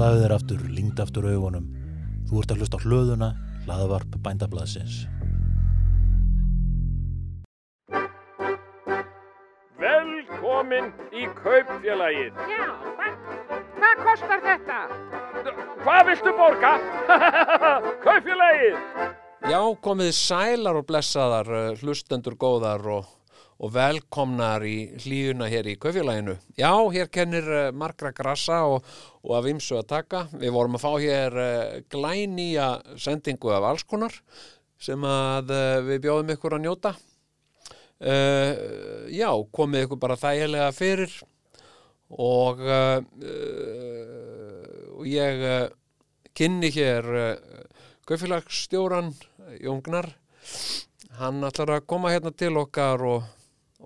Slaðu þér aftur, lingd aftur augunum. Þú ert að hlusta á hlöðuna, hlaðavarp bændablaðsins. Velkomin í kaupfélagið. Já, hvað, hvað kostar þetta? Hvað viltu borga? kaupfélagið. Já, komið sælar og blessaðar, eh, hlustendur góðar og, og velkomnar í hlýjuna hér í kaufélaginu. Já, hér kennir uh, margra grassa og, og af ymsu að taka. Við vorum að fá hér uh, glænýja sendingu af allskonar sem að uh, við bjóðum ykkur að njóta. Uh, já, komið ykkur bara þægilega fyrir og uh, uh, ég kynni hér kaufélagsstjóran Jón Gnar hann ætlar að koma hérna til okkar og,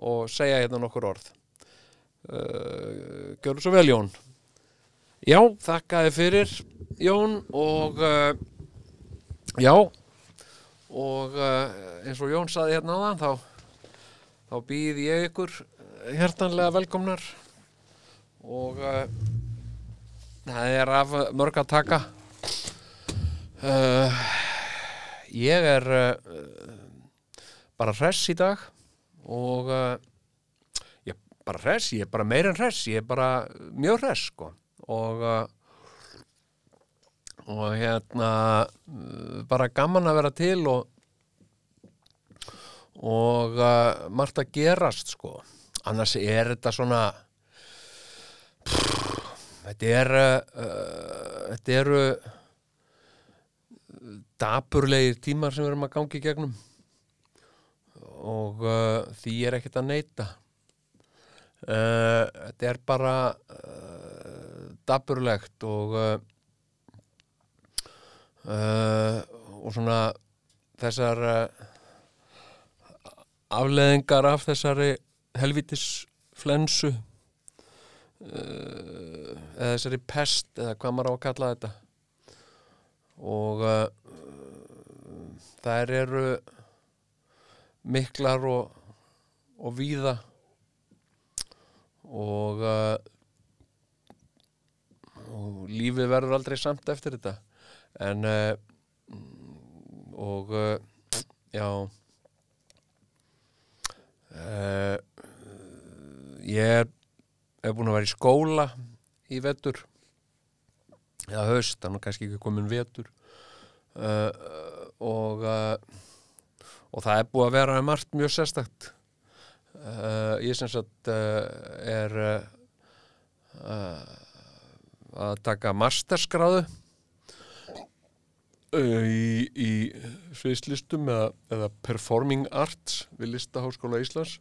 og segja hérna nokkur orð. Uh, Gjörðu svo vel Jón. Já, þakkaði fyrir Jón og uh, já og uh, eins og Jón saði hérna á það þá, þá býð ég ykkur hjertanlega velkomnar og uh, það er af mörg að taka. Uh, ég er uh, bara hress í dag og uh, ég bara hress, ég er bara meir en hress ég er bara mjög hress sko. Og uh, og hérna uh, bara gaman að vera til og og uh, margt að gerast sko. Annars er þetta svona pff, þetta er uh, þetta eru dapurlegir tímar sem við erum að gangi gegnum og uh, því er ekkert að neyta uh, þetta er bara uh, dapurlegt og uh, uh, og svona þessar uh, afleðingar af þessari helvitis flensu uh, eða þessari pest eða hvað maður á að kalla þetta. Og þær eru miklar og, og víða. Og, uh, og lífið verður aldrei samt eftir þetta. En uh, og uh, já ég er, búin að vera í skóla í vetur. Eða haust, þannig kannski ekki komin vetur. Uh, og uh, og það er búið að vera margt mjög sérstakt. Uh, ég sem sagt uh, er uh, að taka masterskráðu uh, í, í sviðslistum eða, eða performing arts við Listaháskóla Íslands.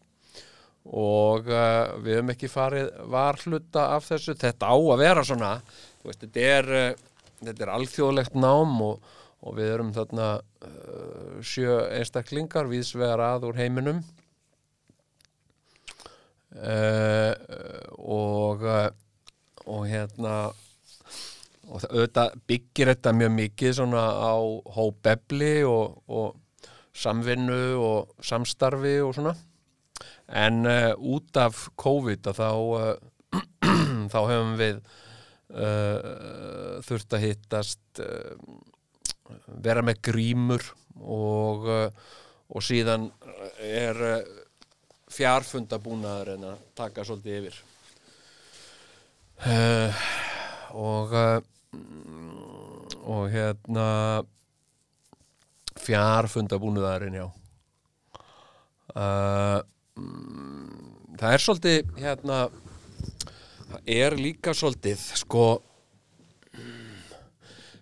Og uh, við hefum ekki farið varhluta af þessu, þetta á að vera svona veist, þetta er uh, þetta er alþjóðlegt nám og, og við erum þarna uh, sjö einstaklingar viðsvegar að úr heiminum. Uh, og uh, og hérna og það auðvitað byggir þetta mjög mikið svona á hópefli og, og samvinnu og samstarfi og svona. En uh, út af COVID þá þá hefum við þurft að hittast vera með grímur og, uh, og síðan er uh, fjarfundabúnaður en að taka svolítið yfir. Uh, og og hérna fjarfundabúnaðurinn já. Uh, það er svolítið hérna það er líka svolítið sko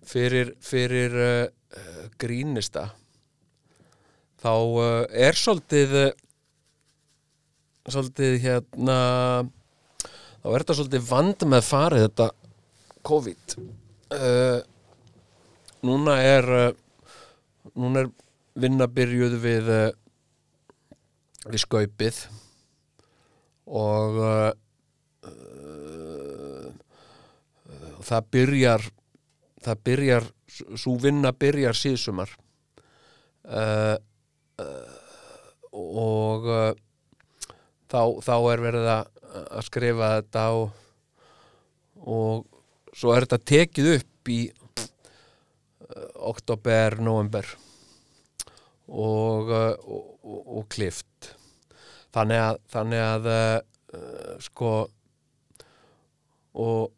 fyrir, fyrir uh, uh, grínista þá uh, er svolítið uh, svolítið hérna þá er þetta svolítið vand með farið þetta COVID. Uh, núna er uh, núna er vinna byrjuð við við skaupið og það byrjar það byrjar svo vinna byrjar síðsumar. Uh, uh, og uh, þá, þá er verið að, skrifa þetta og, og svo er þetta tekið upp í oktober, november og, og, og, klift þannig að, þannig að sko og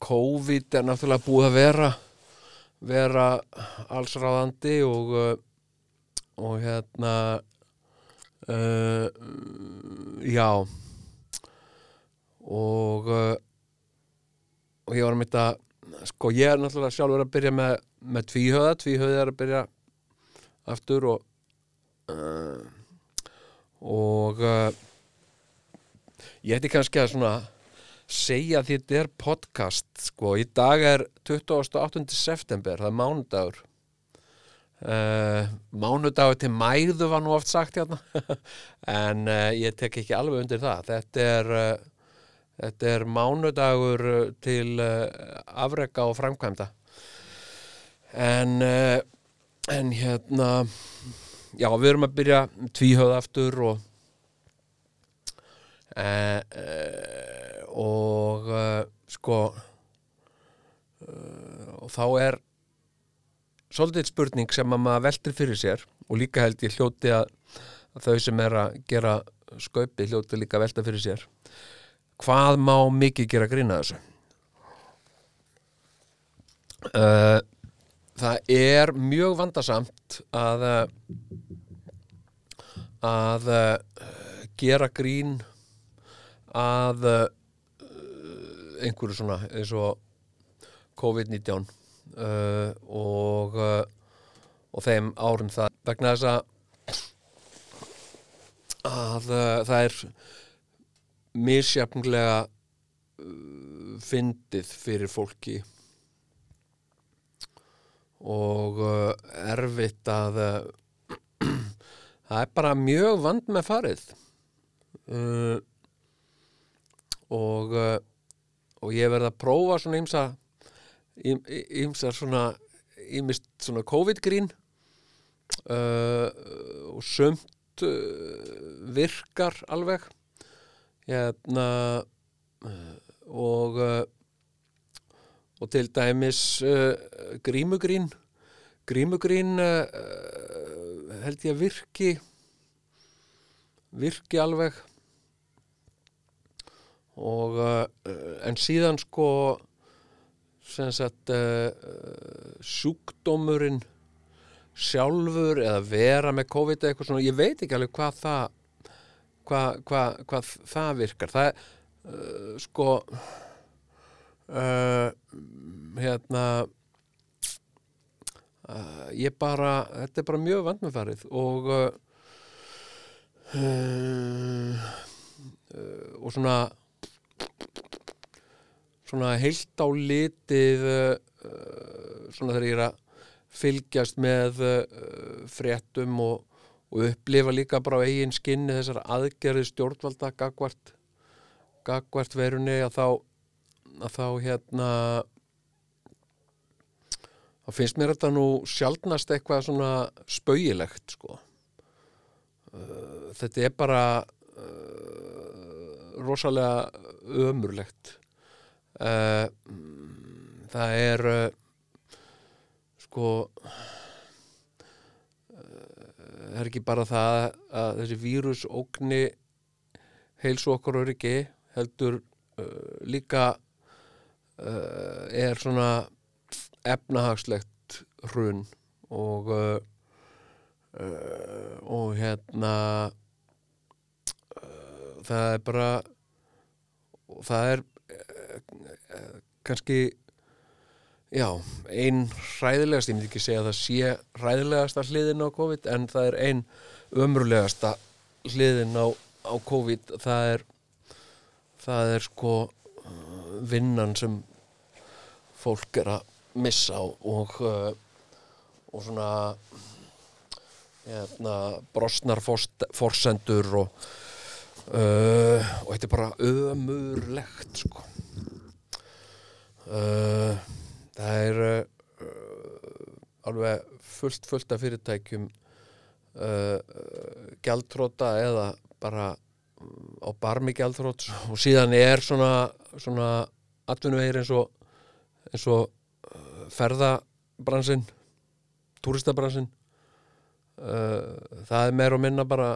COVID er náttúrulega búið að vera vera allsráðandi og uh, og hérna uh, já. Og uh, og ég var að mynda sko ég er náttúrulega sjálfur að byrja með, með tvíhöða, tvíhöða er að byrja aftur og uh, og uh, ég ætti kannski að svona segja því þetta er podcast sko, í dag er 28. september, það er mánudagur. Uh, mánudagur til mæðu var nú oft sagt hérna en uh, ég tek ekki alveg undir það. Þetta er uh, þetta er mánudagur til afreka og framkvæmda. En en hérna já, við erum að byrja tvíhöð aftur og uh, uh, og uh, sko uh, og þá er svolítið spurning sem að maður veltir fyrir sér. Og líka held ég hljóti að, að þau sem er að gera skaupi hljóti líka velta fyrir sér. Hvað má mikið gera grína þessu? Uh, það er mjög vandasamt að að gera grín að einhverju svona eins og COVID-19 uh, og uh, og þeim árum það. Vegna þess að að uh, það er misjafnlega uh, fyndið fyrir fólki. Og uh, erfitt að uh, það er bara mjög vand með farið. Og uh, og ég verð að prófa svona ymsa ymsa svona ymist svona COVID-grín. Uh, og sömt uh, virkar alveg. Hérna uh, og uh, og til dæmis uh, grímugrín. Grímugrín held ég að virki virki alveg og uh, en síðan sko sem sagt uh, sjúkdómurinn sjálfur eða vera með COVID eða eitthvað svona, ég veit ekki alveg hvað það hvað, hvað, hvað það virkar. Það er uh, sko uh, hérna uh, ég bara þetta er bara mjög vandmeðfarið og uh, uh, og svona svona heilt á litið uh, svona þegar ég er að fylgjast með uh, fréttum og, og upplifa líka bara á eigin skinni þessar aðgerði stjórnvalda gagvart, gagvart verunni að þá, að þá hérna þá finnst mér þetta nú sjaldnast eitthvað svona spauilegt sko. Þetta er bara rosalega ömurlegt. Uh, það er uh, sko það er ekki bara það að þessi vírus ógni heilsu okkar öryggi heldur uh, líka er svona efnahagslegt hrun og og hérna það er bara og það er uh, kannski já, ein hræðilegast, ég myndi ekki segja að það sé hræðilegasta hliðin á COVID en það er ein ömrulegasta hliðin á, á COVID. Það er það er sko uh, vinnan sem fólk er að missa og og svona hérna, brosnar forsendur og uh, og þetta er bara ömurlegt sko. Uh, það er uh, alveg fullt fullt af fyrirtækjum gjaldtróta eða bara mm, á barmi gjaldtrót og síðan er svona, svona atvinnuvegir eins og eins og ferðabransinn túristabransinn uh, það er meir og minna bara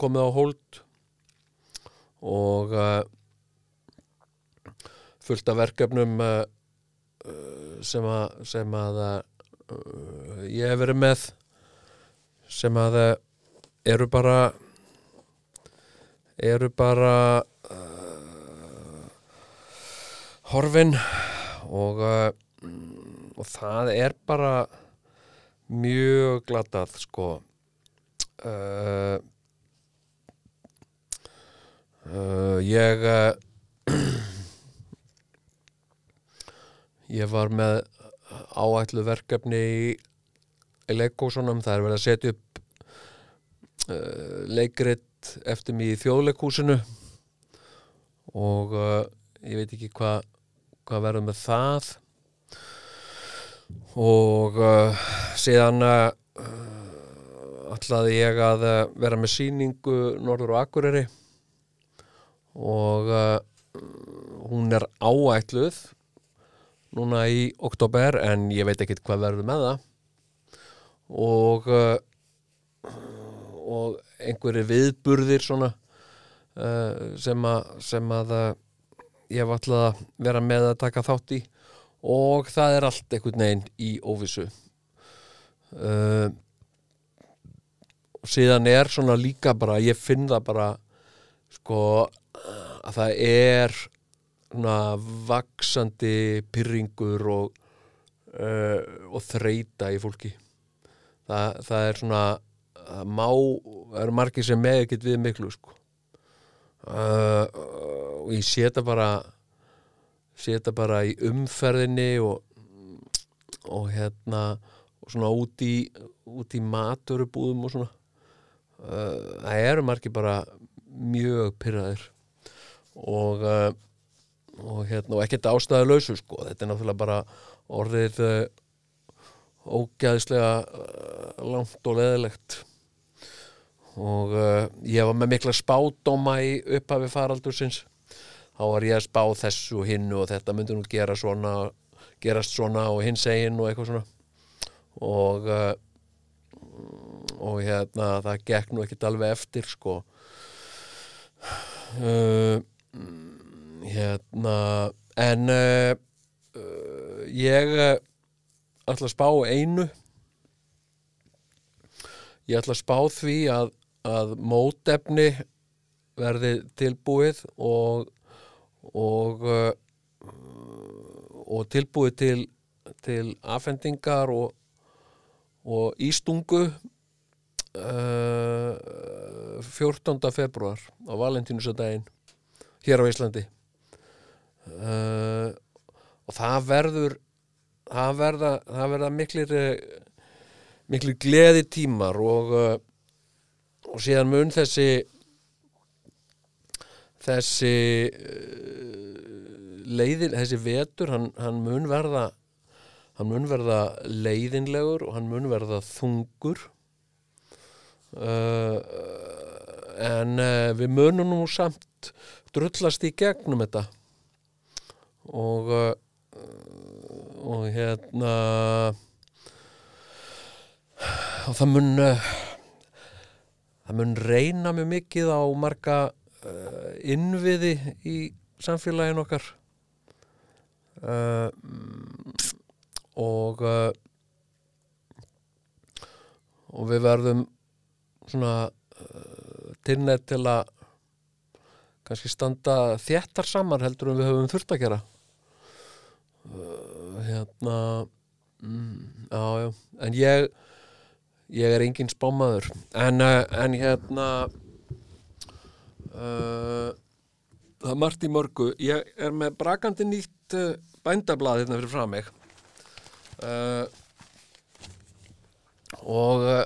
komið á hold og uh, fullt af verkefnum uh, uh, sem að, sem að uh, ég hef verið með sem að uh, eru bara eru bara uh, horfin og, og það er bara mjög glatað sko. Uh, uh, ég uh, ég var með áætlu verkefni í, í leikósunum það er verið að setja upp uh, leikrit eftir mig í þjóðleikúsinu og ég veit ekki hvað hva verður með það. Og síðan ætlaði ég að vera með sýningu Norður og Akureyri og uh, hún er áætluð núna í oktober en ég veit ekkert hvað verður með það. Og uh, og einhverju viðburðir svona uh, sem að, sem að uh, ég var alltaf að vera með að taka þátt í. Og það er allt einhvern veginn í óvissu. Uh, síðan er svona líka bara, ég finn það bara sko að það er svona vaksandi pyrringur og, uh, og þreita í fólki. Það, það er svona má, það eru margir sem með ekkert við miklu sko. Uh, og ég sé þetta bara sé þetta bara í umferðinni og, og hérna og svona út í út í maturubúðum og svona. Uh, það eru margir bara mjög pyrraðir og uh, og hérna og ekkert ástæðu lausu sko. Þetta er náttúrulega bara orðið uh, ógæðislega uh, langt og leðilegt og uh, ég var með mikla spádóma í upphafi faraldursins. Þá var ég að spá þessu hinnu og þetta myndi nú gera svona gerast svona og hins egin og eitthvað svona. Og uh, og hérna það gekk nú ekkert alveg eftir sko. Uh, hérna en uh, uh, ég uh, ætla að spá einu ég ætla að spá því að, að mótefni verði tilbúið og og uh, og tilbúið til til afhendingar og og ístungu uh, 14. februar á valentínusadaginn hér á Íslandi. Uh, og það verður það verða, það verða miklir eh, miklir gleði tímar og uh, og síðan mun þessi þessi leiðin, þessi vetur hann, hann mun verða hann mun verða leiðinlegur og hann mun verða þungur. Uh, en uh, við munum nú samt drullast í gegnum þetta. Og uh, og hérna og það mun uh, það mun reyna mjög mikið á marga uh, innviði í samfélagin okkar. Og og við verðum svona tilnætt til að kannski standa þéttar saman heldur en við höfum þurft að gera. Uh, hérna mm, já, en ég ég er engin spámaður. En, uh, en hérna uh, það er margt í mörgu. Ég er með brakandi nýtt uh, bændablað hérna fyrir frá mig. Uh, og uh,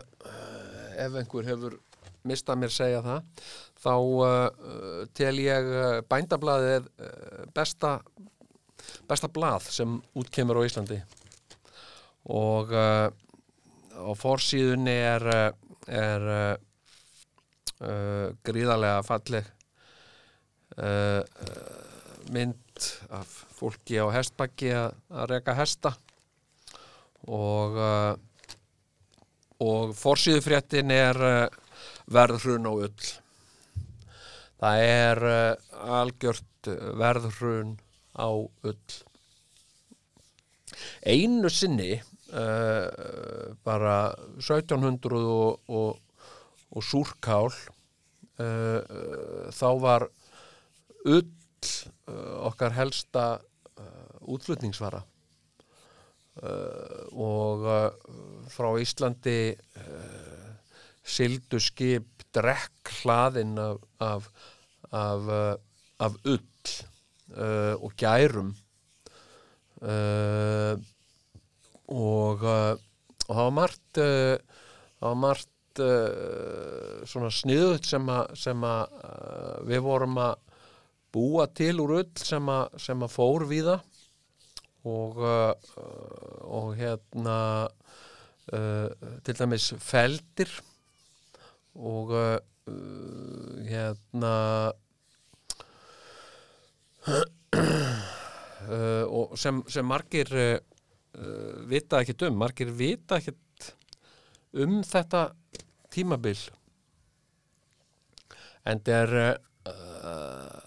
ef einhver hefur mistað mér segja það þá uh, tel ég uh, bændablaðið uh, besta besta blað sem útkemur á Íslandi. Og uh, á forsíðunni er uh, er uh, uh, gríðarlega falleg uh, uh, mynd af fólki á hestbakki að reka hesta. Og uh, og forsýðufréttin er uh, verðhrun á ull það er uh, algjört uh, verðhrun á ull. Einu sinni uh, bara 1700 og, og, og súrkál uh, þá var uh, okkar helsta útflutningsvara. Uh, og uh, frá Íslandi uh, sildu skip drekk hlaðinn af, af, af, uh, af ull uh, og gærum. Uh, og, uh, og það var margt það var margt svona sniðut sem að, sem uh, við vorum að búa til úr ull sem að, sem að fór víða. Og, uh, og hérna til dæmis feldir. Og uh, hérna uh, og sem, sem margir uh, vita ekkert um margir vita ekkert um þetta tímabil. En það er uh,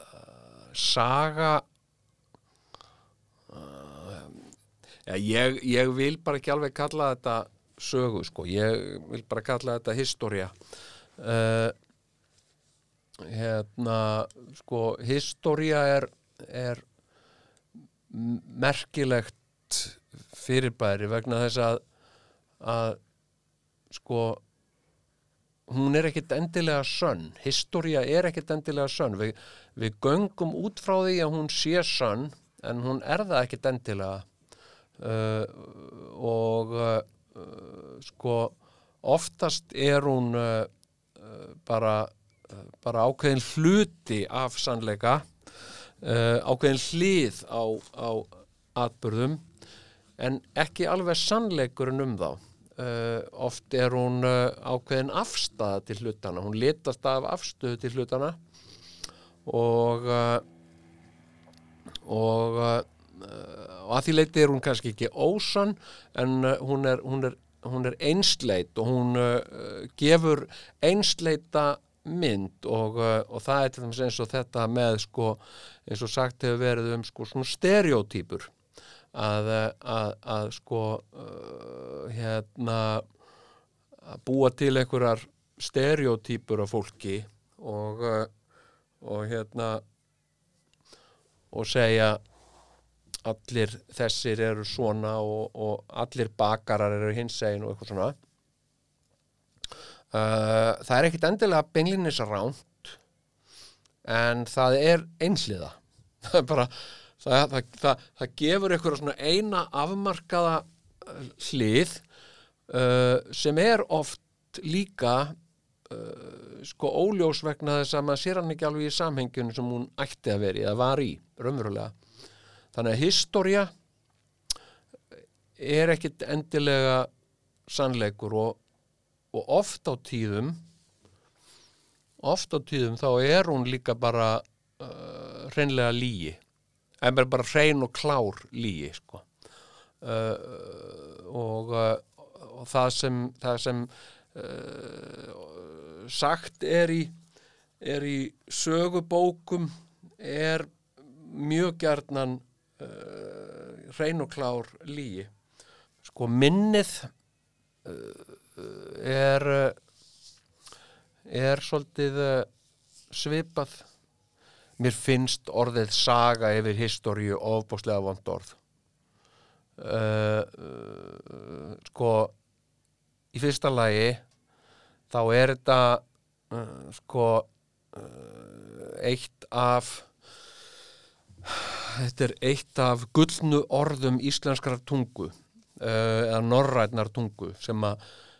saga ja, ég, ég vil bara ekki alveg kalla þetta sögu sko, ég vil bara kalla þetta historia. Hérna sko, historia er, er merkilegt fyrirbæri vegna þess að, að sko hún er ekkit endilega sönn. Historia er ekkit endilega sönn. Við, við göngum út frá því að hún sé sönn en hún er það ekkit endilega. Uh, og uh, sko oftast er hún uh, uh, bara, uh, bara ákveðin hluti af sannleika uh, ákveðin hlið á, á atbyrðum en ekki alveg sannleikurinn um þá. Uh, oft er hún uh, ákveðin afstæða til hlutana hún litast af afstöðu til hlutana og og að því leiti er hún kannski ekki ósann en hún er, hún er, hún er einsleit og hún uh, gefur einsleita mynd og, uh, og það er til dæmis eins og þetta með sko eins og sagt hefur verið um sko svona stereotýpur að, uh, að, að sko uh, hérna að búa til einhverjar stereotýpur af fólki og, og hérna og segja allir þessir eru svona og, og allir bakarar eru hinsegin og eitthvað svona uh, það er ekkit endilega beinlinis ránt en það er einsliða það er bara það, það, það, það gefur eitthvað svona eina afmarkaða uh, hlið uh, sem er oft líka uh, sko óljós vegna þess að maður sér hann ekki alveg í samhengjunu sem hún ætti að veri eða var í, raunverulega. Þannig að historia er ekkit endilega sannleikur og, og oft á tíðum oft á tíðum þá er hún líka bara uh, hreinlega lígi en bara, hrein og klár lígi sko. uh, og, uh, og það sem það sem uh, sagt er í er í sögubókum er mjög gjarnan uh, hrein og klár lígi sko minnið uh, er er svolítið uh, svipað. Mér finnst orðið saga yfir historiu ofbúslega vond orð. Uh, uh, sko í fyrsta lagi þá er þetta uh, sko eitt af þetta er eitt af gullnu orðum íslenskrar tungu eða norrætnar tungu sem, a,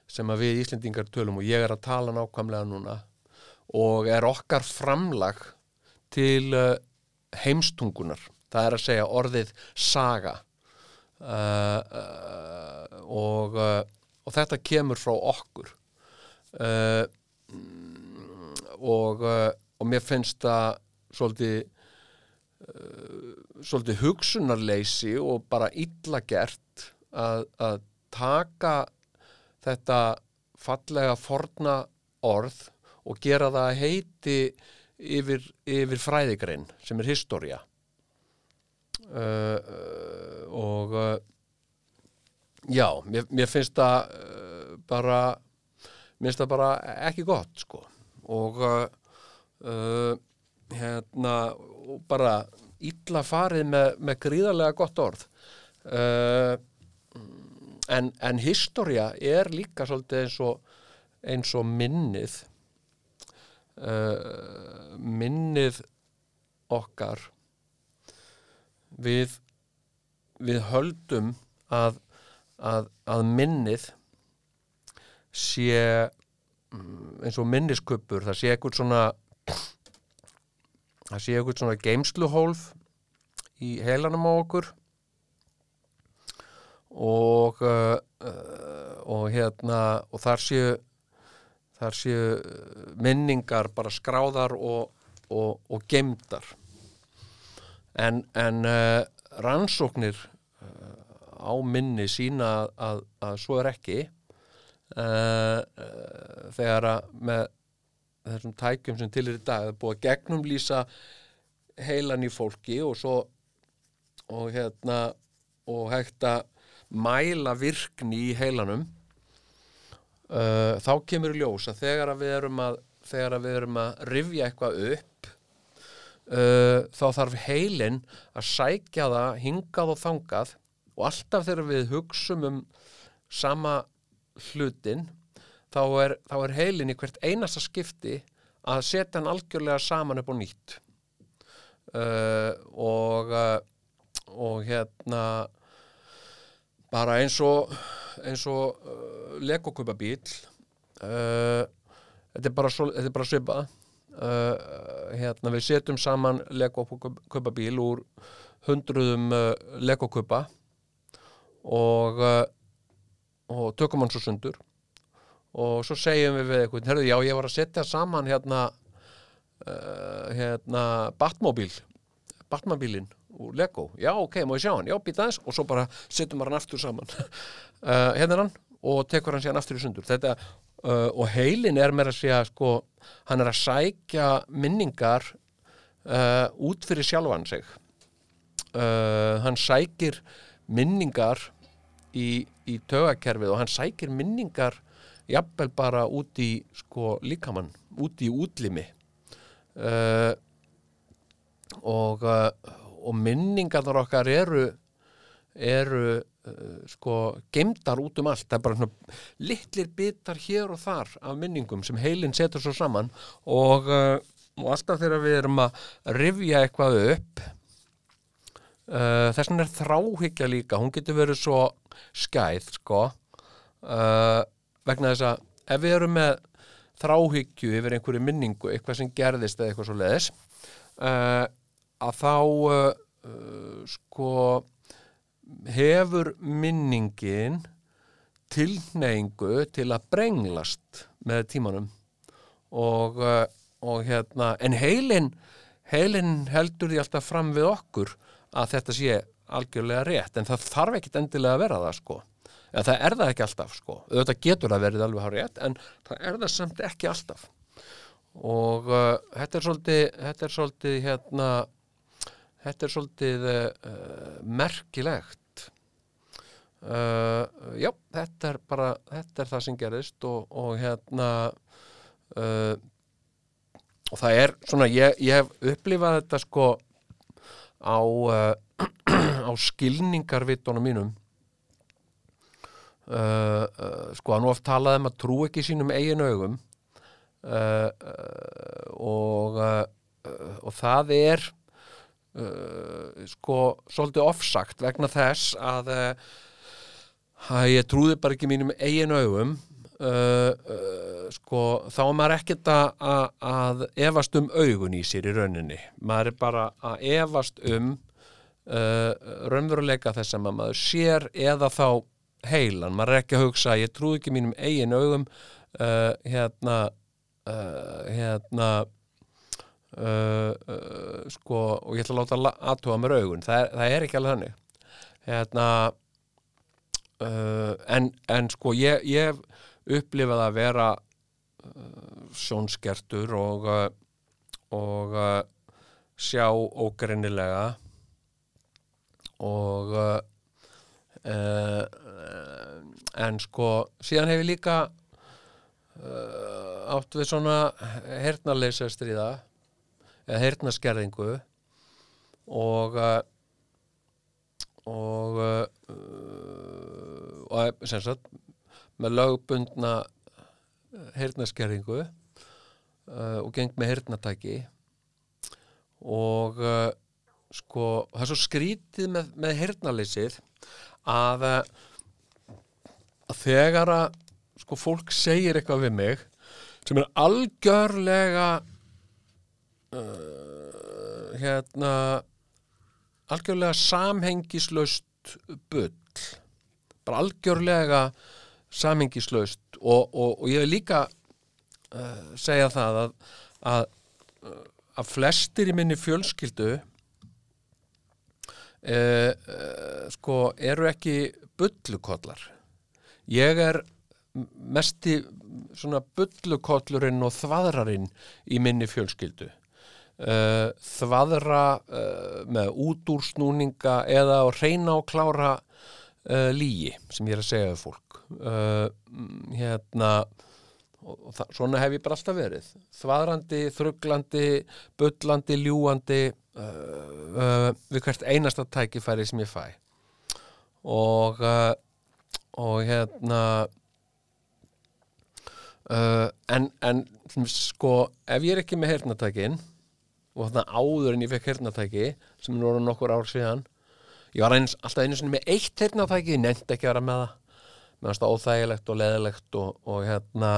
sem að við Íslendingar tölum og ég er að tala nákvæmlega núna og er okkar framlag til uh, heimstungunar það er að segja orðið saga. Uh, uh, og, uh, og þetta kemur frá okkur. Og, og mér finnst það svolítið svolítið hugsunarleysi og bara illa gert að, að taka þetta fallega forna orð og gera það að heiti yfir, yfir fræðigrein sem er historia. Uh, uh, og uh, já, mér, mér finnst það uh, bara mér finnst það bara ekki gott sko. Og uh, uh, hérna og bara illa farið með, með gríðarlega gott orð. Uh, en, en historia er líka svolítið eins og, eins og minnið uh, minnið okkar. Við við höldum að, að, að minnið sé mm, eins og minniskuppur það sé eitthvað svona það sé eitthvað svona geimsluhólf í heilanum á okkur og uh, uh, og hérna og þar séu þar séu minningar bara skráðar og, og, og geimdar en, en uh, rannsóknir uh, á minni sína að, að svo er ekki. Uh, uh, þegar að með þessum tækjum sem til er í dag er búið að gegnumlýsa heilan í fólki og svo og hérna og hægt að mæla virkni í heilanum uh, þá kemur í ljós að þegar að við erum að við erum að rifja eitthvað upp uh, þá þarf heilin að sækja það hingað og þangað og alltaf þegar við hugsum um sama hlutin þá er, þá er heilin í hvert einasta skipti að setja hann algjörlega saman upp á nýtt. Uh, og uh, og hérna bara eins og eins og uh, legokupa bíl uh, þetta er bara, bara svipað. Uh, hérna við setjum saman legokupa bíl úr hundruðum uh, legokupa og uh, og tökum hann svo sundur. Og svo segjum við við eitthvað herðu já ég var að setja saman hérna uh, hérna Batmobíl Batmobílin úr Lego, já ok, má ég sjá hann? Já býta aðeins. Og svo bara setjum hann aftur saman. Uh, hérna hann og tekur hann síðan aftur í sundur. Þetta, uh, og heilin er meira að segja sko, hann er að sækja minningar uh, út fyrir sjálfan sig. Hann sækir minningar í, í tögakerfið og hann sækir minningar jafnvel bara út í sko líkamann, út í útlimi. Og, uh, og minningarnar okkar eru eru uh, sko geimdar út um allt. Það er bara svona litlir bitar hér og þar af minningum sem heilin setur svo saman og, uh, og alltaf þegar við erum að rifja eitthvað upp uh, þess vegna er þráhyggja líka hún getur verið svo skæð sko uh, vegna þess að ef við erum með þráhyggju yfir einhverju minningu eitthvað sem gerðist eða eitthvað svo leiðis uh, að þá uh, uh, sko hefur minningin tilneyingu til að brenglast með tímanum. Og, uh, og hérna en heilin heilin heldur því alltaf fram við okkur að þetta sé algjörlega rétt en það þarf ekkit endilega að vera það sko. Eða það er það ekki alltaf sko. Auðvitað getur það verið alveg hár rétt en það er það samt ekki alltaf. Og uh, þetta er svolítið þetta er svolítið hérna þetta er svolítið uh, merkilegt. Uh, já, þetta er bara þetta er það sem gerist og, og hérna uh, og það er svona, ég, ég hef upplifað þetta sko á á skilningarvitunum mínum. Sko að nú oft talaði um að trú ekki sínum eigin augum. Og og það er uh, sko svolítið ofsagt vegna þess að uh, að ég trúði bara ekki mínum eigin augum. Uh, uh, sko þá er maður ekkert að, að, efast um augun í sér í rauninni. Maður er bara að efast um uh, raunveruleika þess að maður sér eða þá heilan, maður er ekki að hugsa ég trúði ekki mínum eigin augum. Uh, hérna uh, hérna uh, uh, sko, og ég ætla að láta aðtúa mér augun, það er, það er ekki alveg þannig. Hérna uh, en, en sko ég, ég upplifað að vera uh, sjónskertur og uh, og uh, sjá ógreinilega og en sko síðan hef ég líka átt við svona hernaleysa stríða eða hernaskerðingu og uh, og uh, og sem sagt með lögbundna hernaskerðingu uh, og gengt með hernatæki og sko, það er svo skrítið með, með hernaleysið að, að þegar að sko, fólk segir eitthvað við mig sem er algjörlega uh, hérna algjörlega samhengislaust bull. Bara algjörlega samhengislaust. Og, og, og ég vil líka uh, segja það að, að, að flestir í minni fjölskyldu uh, uh, sko eru ekki bullukollar. Ég er mesti svona bullukollurinn og þvaðrarinn í minni fjölskyldu uh, þvaðra uh, með útúrsnúninga eða að reyna og klára uh, lígi sem ég er að segja við fólk. Mm, hérna og, það, svona hef ég bara alltaf verið. Þvaðrandi, þrugglandi bullandi, ljúandi við hvert einasta tækifæri sem ég fæ. Og og hérna uh, en, en sko, ef ég er ekki með hernatækin og þarna áður en ég fekk hernatæki sem er núna nokkur ár síðan ég var eins, alltaf einu sinni með eitt hernatæki ég nefndi ekki að vera með það. Með það óþægilegt og leðilegt og, og hérna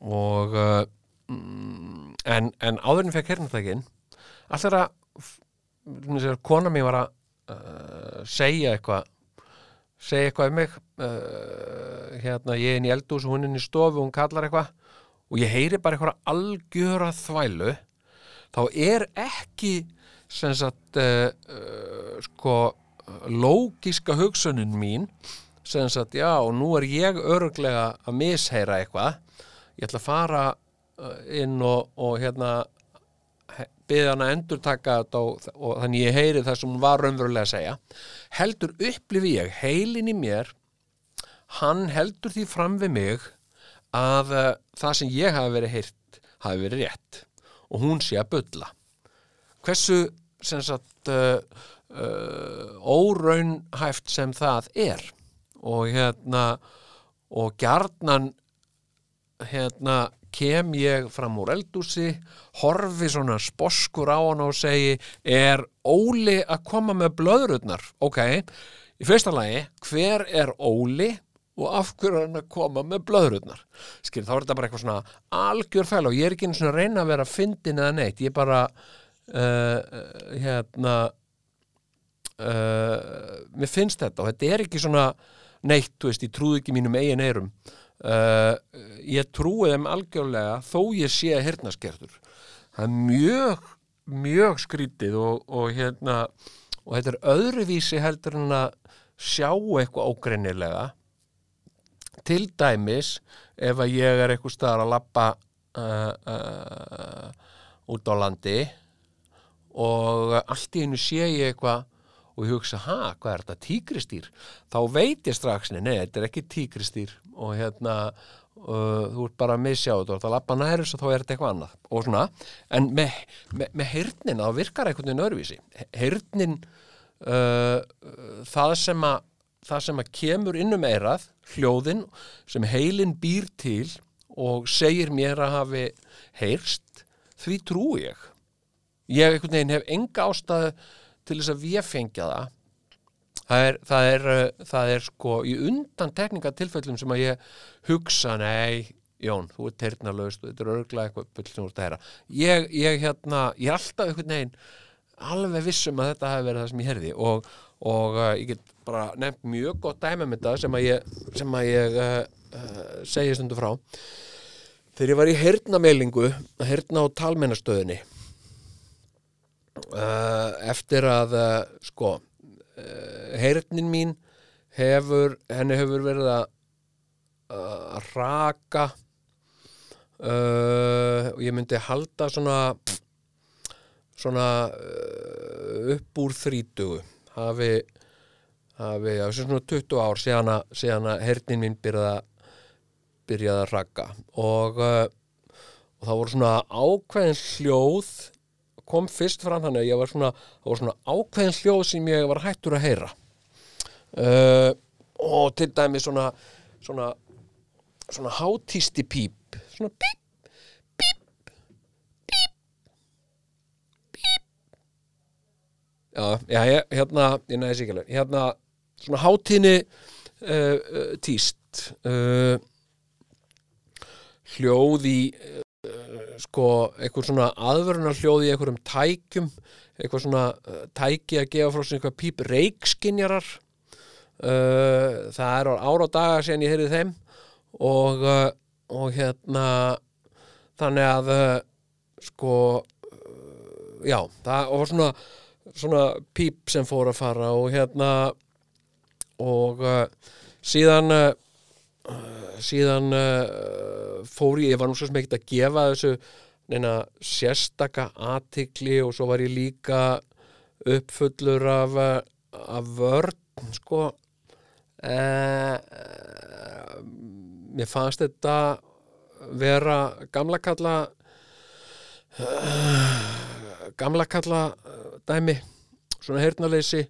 og uh, mm, en, en áður en ég fekk hernatækin alltaf að kona mér var að uh, segja eitthvað segja eitthvað um mig uh, hérna ég er inn í eldús og hún er inn í stofu og hún kallar eitthvað og ég heyri bara eitthvað algjöra þvælu þá er ekki sagt uh, uh, sko lógiska hugsunin mín sem sagt já og nú er ég öruglega að misheyra eitthvað ég ætla að fara uh, inn og, og hérna byggði hann að endur taka þetta og, og þannig ég heyri það sem hún var raunverulega að segja. Heldur upplifi ég heilin í mér hann heldur því fram við mig að uh, það sem ég hafi verið heyrt hafi verið rétt og hún sé að bulla. Hversu sagt uh, uh, óraunhæft sem það er og hérna og gjarnan hérna kem ég fram úr eldúsi horfi svona sposkur á hann og segi er Óli að koma með blöðrurnar? Ok, í fyrsta lagi hver er Óli og af hverju er hann að koma með blöðrurnar? Skil, þá er þetta bara eitthvað svona algjör fæl og ég er ekki svona að reyna að vera fyndin eða neitt, ég bara uh, hérna uh, mér finnst þetta og þetta er ekki svona neitt, þú veist, ég trúði ekki mínum eigin eirum uh, ég trúi þeim algjörlega þó ég sé að hirnaskertur það er mjög mjög skrítið og, og hérna og þetta er öðruvísi heldur en að sjá eitthvað ógreinilega til dæmis ef að ég er eitthvað staðar að lappa uh, uh, út á landi og allt í einu sé ég eitthvað og ég hugsa, ha, hvað er þetta, tígristýr? Þá veit ég strax, nei, nei, þetta er ekki tígristýr og hérna, uh, þú ert bara að missjá þetta og það lappa nærus og þá er þetta eitthvað annað og svona, en með, með, með heyrnin, þá virkar veginn örvísi. Heyrnin, uh, það sem að það sem að kemur innum eirað, hljóðin, sem heilin býr til og segir mér að hafi heyrst, því trú ég. Ég einhvern veginn hef enga ástæðu til þess að við fengja það það er, það er, uh, það er sko í undan tekningatilfellum sem að ég hugsa, nei Jón, þú ert heyrnalaust og þetta er örglega eitthvað bull sem þú ert að heyra ég, ég, hérna, ég er alltaf einhvern veginn alveg vissum að þetta hafi verið það sem ég heyrði og, og uh, ég get bara nefnt mjög gott dæmi með þetta sem að ég, sem að ég uh, uh, segi stundu frá. Þegar ég var í hernameilingu að herna á talmennastöðinni uh, eftir að sko hernin mín hefur henni hefur verið að raka og ég myndi halda svona svona upp úr þrítugu hafi hafi, já, sem svona 20 ár síðan að, að hernin mín byrjaði að byrjaði að raka og, uh, og það voru svona ákveðin hljóð kom fyrst fram þannig að ég var svona voru svona ákveðin hljóð sem ég var hættur að heyra. Uh, og til dæmi svona svona svona hátísti píp svona píp, píp, píp píp. Já, já, hérna ég næði alveg, hérna svona hátíðni uh, uh, tíst. Uh, hljóð í sko, eitthvað svona aðvörunar hljóð í einhverjum tækjum eitthvað svona tæki að gefa frá sér eitthvað píp reikskinjarar það er ára og daga síðan ég heyrði þeim og, og hérna þannig að sko já, það var svona svona píp sem fór að fara og hérna og uh, síðan uh, síðan uh, fór ég, ég var nú svo ekkert að gefa þessu neina sérstaka athygli og svo var ég líka uppfullur af, af vörn sko. Mér fannst þetta vera gamla kalla gamla kalla dæmi svona heyrnaleysi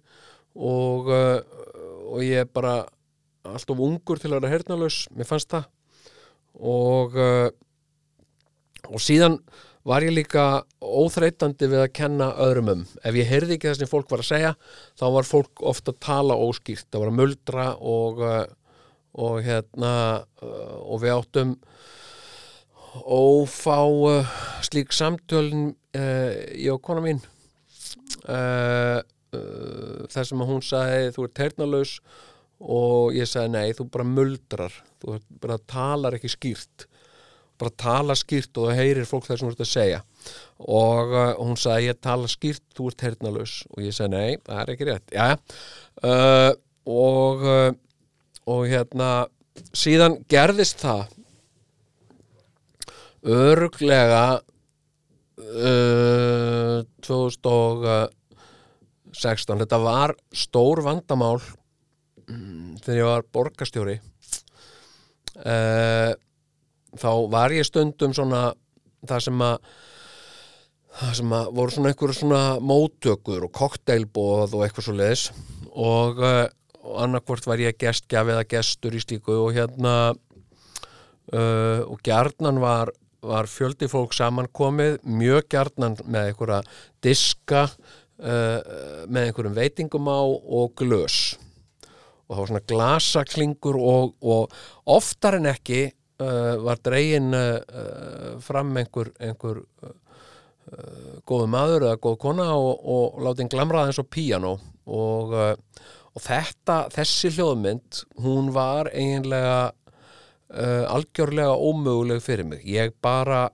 og, uh, og ég er bara alltof ungur til að vera heyrnalaus mér fannst það og uh, og síðan var ég líka óþreytandi við að kenna öðrum um. Ef ég heyrði ekki það sem fólk var að segja, þá var fólk ofta að tala óskýrt. Það var að muldra og, uh, og hérna uh, og við áttum ófá slík samtölin uh, ég og kona mín uh, uh, þar sem að hún sagði þú ert heyrnalaus og ég sagði nei, þú bara muldrar. Þú bara talar ekki skýrt. Bara tala skýrt og það heyrir fólk það sem þú ert að segja. Og uh, hún sagði ég tala skýrt, þú ert heyrnalaus og ég sagði nei, það er ekki rétt. Já, uh, og uh, og hérna síðan gerðist það örglega uh, 2016 þetta var stór vandamál mm, þegar ég var borgarstjóri. Uh, þá var ég stundum svona það sem að það sem að voru svona einhverju svona móttökur og kokteilbóð og eitthvað svo leiðis og, uh, og annarkvort var ég gestgjaf eða gestur í slíku og hérna uh, og gjarnan var, var fjöldi fólk samankomið mjög gjarnan með einhverja diska uh, með einhverjum veitingum á og glös. Og það var svona glasaklingur og, og oftar en ekki uh, var dregin uh, fram einhver, einhver uh, góðu maður eða góð kona og, og láti hann glamra eins og píano og, uh, og þetta, þessi hljóðmynd hún var eiginlega uh, algjörlega ómöguleg fyrir mig. Ég bara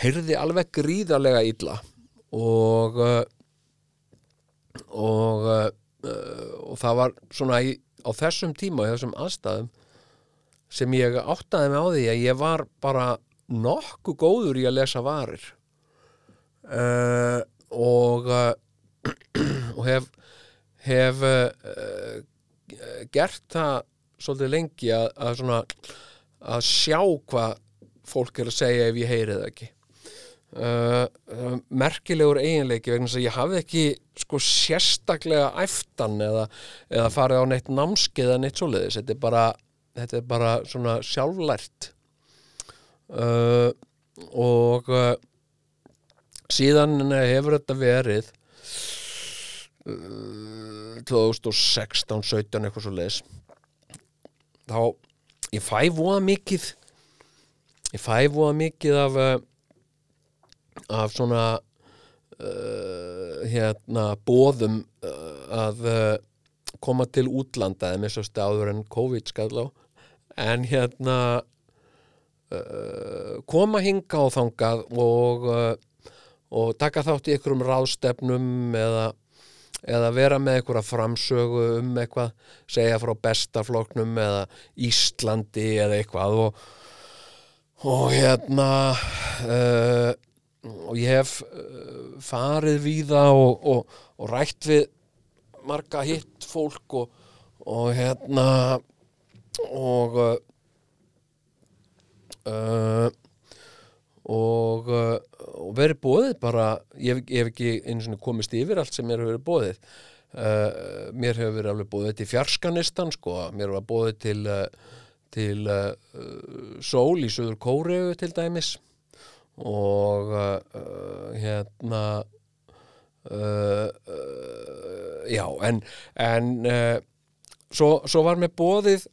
heyrði alveg gríðarlega illa og uh, og uh, og það var svona í, á þessum tíma í þessum aðstæðum sem ég áttaði mig á því að ég var bara nokkuð góður í að lesa varir. Uh, og uh, og hef hef uh, gert það svolítið lengi að, að svona að sjá hvað fólk er að segja ef ég heyri það ekki uh, merkilegur eiginleiki vegna þess að ég hafði ekki sko sérstaklega æftan eða, eða farið á neitt námskeið eða neitt svoleiðis, þetta er bara þetta er bara svona sjálflært. Uh, og uh, síðan hefur þetta verið uh, 2016 17 eitthvað svo leis þá ég fæ voða mikið ég fæ voða mikið af uh, af svona uh, hérna bóðum uh, að uh, koma til útlanda eða með svo stáður en COVID skall á. En hérna koma hinga og þangað og, og taka þátt í einhverjum ráðstefnum eða, eða vera með einhverja framsögu um eitthvað, segja frá bestafloknum eða Íslandi eða eitthvað. Og, og hérna uh, og ég hef uh, farið víða og, og, og rætt við marga hitt fólk og, og hérna og uh, uh, og, uh, og verið bóðið bara ég ég hef ekki einu svona komist yfir allt sem mér hefur verið bóðið uh, mér hefur verið alveg bóðið til fjarskanistan sko, mér var bóðið til til uh, sól í Suður Kóreu til dæmis og uh, hérna uh, já en, en svo, svo var mér bóðið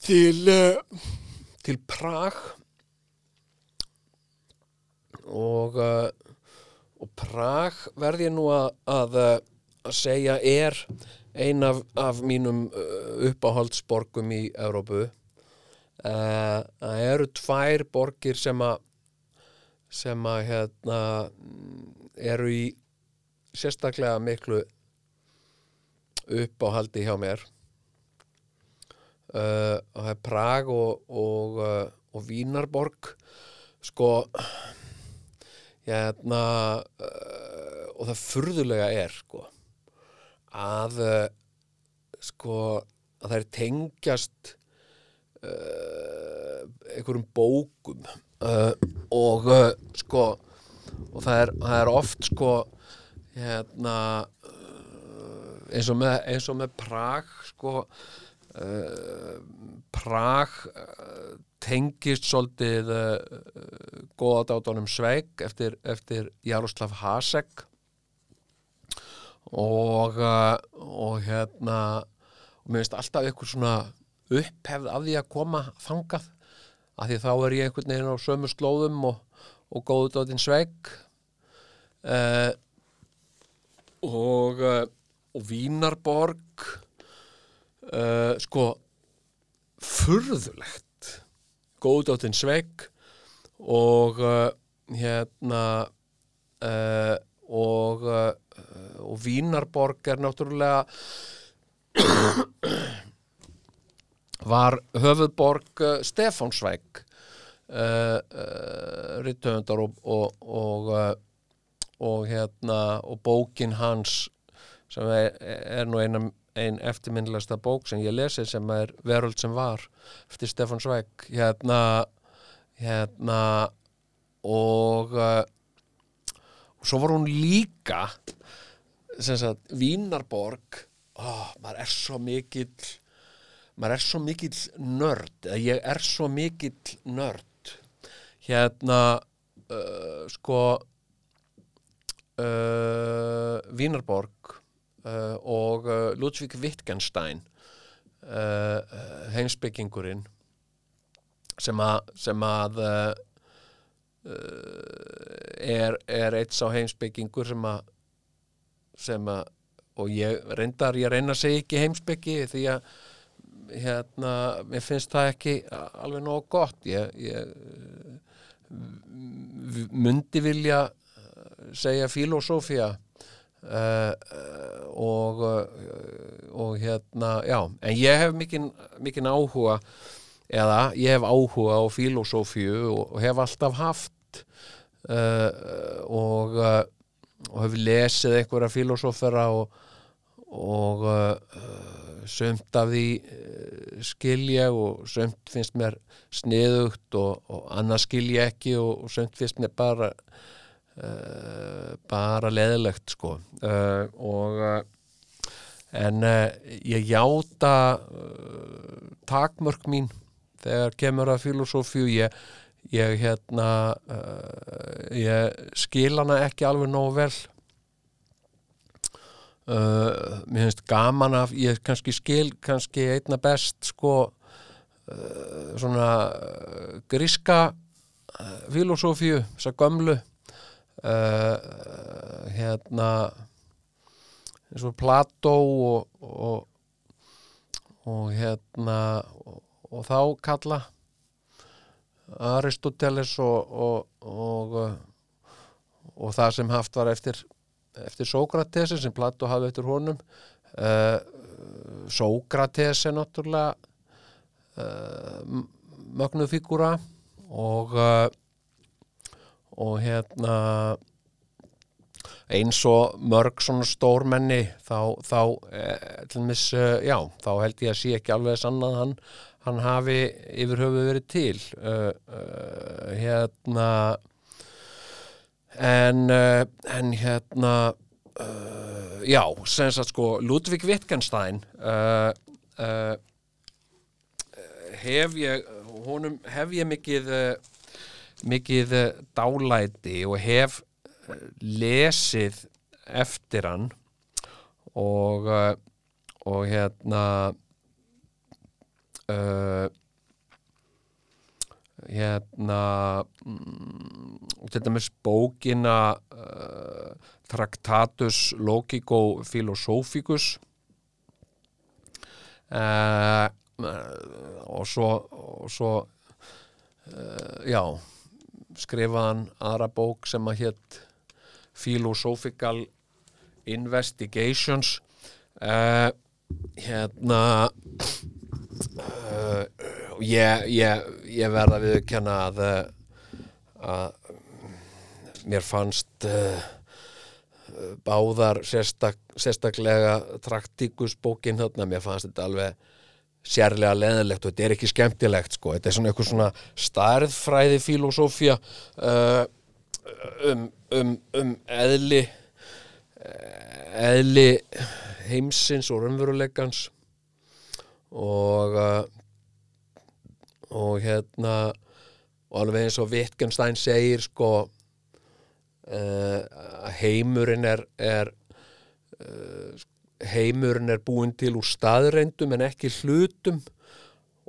til til Prag. Og og Prag verð ég nú að, að, að segja er ein af, af mínum uppáhaldsborgum í Evrópu Uh, það eru tvær borgir sem að sem að hérna eru í sérstaklega miklu uppáhaldi hjá mér. Uh, og það er Prag og, og, uh, og Vínarborg. Sko hérna og það furðulega er sko að sko að það er tengjast uh, einhverjum bókum. Uh, og uh, sko og það er, það er oft sko hérna uh, eins og með, eins og með Prag sko uh, Prag tengist svolítið uh, góða dátunum Sveig eftir, eftir Jaroslav Hasek. Og og hérna og mér finnst alltaf eitthvað svona upphefð af því að koma þangað af því þá er ég einhvern veginn á sömu slóðum og, og góðu dóttin sveik. Uh, og uh, og Vínarborg uh, sko furðulegt góðu dóttin sveik og hérna og og Vínarborg er náttúrulega var höfuðborg uh, Stefánsvæk uh, uh, rithöfundar og og, og, uh, og hérna og bókin hans sem er, er nú eina ein eftirminnilegsta bók sem ég lesi sem er Veröld sem var eftir Stefán Svæk hérna hérna og uh, og svo var hún líka sem sagt Vínarborg. Ó, maður er svo mikill maður er svo mikill nörd ég er svo mikill nörd. Hérna uh, sko uh, Vínarborg uh, og uh, Ludwig Wittgenstein uh, uh, heimsbyggingurinn sem að sem að er, er eitt sá heimsbyggingur sem að sem að og ég reyndar, ég reyna að segja ekki heimsbyggi því að hérna, mér finnst það ekki alveg nóg gott. Ég, ég v- myndi vilja eh, segja filosófía uh, og uh, og hérna, já en ég hef mikinn mikinn áhuga eða ég hef áhuga á filosófíu og, og hef alltaf haft uh, og uh, og hef lesið einhverja filosófera og og uh, sömt af því uh, skil ég og sömt finnst mér sniðugt og, og annað skil ég ekki og, og sömt finnst mér bara uh, bara leðilegt sko. Og en ég játa takmörk mín þegar kemur að filosófíu. Ég, ég hérna ég skil hana ekki alveg nógu vel uh, mér finnst gaman af ég kannski skil kannski einna best sko uh, svona uh, gríska uh, filosófíu, þessa gömlu hérna eins og Plató og, og, og hérna og, og þá kalla Aristoteles og, og það sem haft var eftir, eftir Sókratesi sem Plato hafði eftir honum. Uh, Sókrates er náttúrulega uh, mögnuð fígúra og uh, og hérna eins og mörg svona stórmenni þá, þá eh, mis, eh, já, þá held ég að sé ekki alveg sannað hann, hann hafi yfir höfuð verið til. Hérna en uh, en hérna uh, já, sem sagt sko Ludvig Wittgenstein uh, uh, hef ég honum hef ég mikið mikið dálæti og hef lesið eftir hann og og hérna uh, hérna mm, til dæmis bókina uh, Tractatus Logico Philosophicus. Uh, og svo og svo uh, já skrifaðan aðra bók sem að hétt Philosophical Investigations. Hérna uh, ég, ég, ég verða að kenna að, að mér fannst uh, báðar sérstak, sérstaklega traktíkusbókin þarna, mér fannst þetta alveg sérlega leðilegt og þetta er ekki skemmtilegt sko, þetta er svona eitthvað svona starðfræði filosófía uh, um, um, um eðli eðli heimsins og raunveruleikans og uh, og hérna og alveg eins og Wittgenstein segir sko uh, heimurinn er, er uh, heimurinn er búinn til úr staðreindum en ekki hlutum.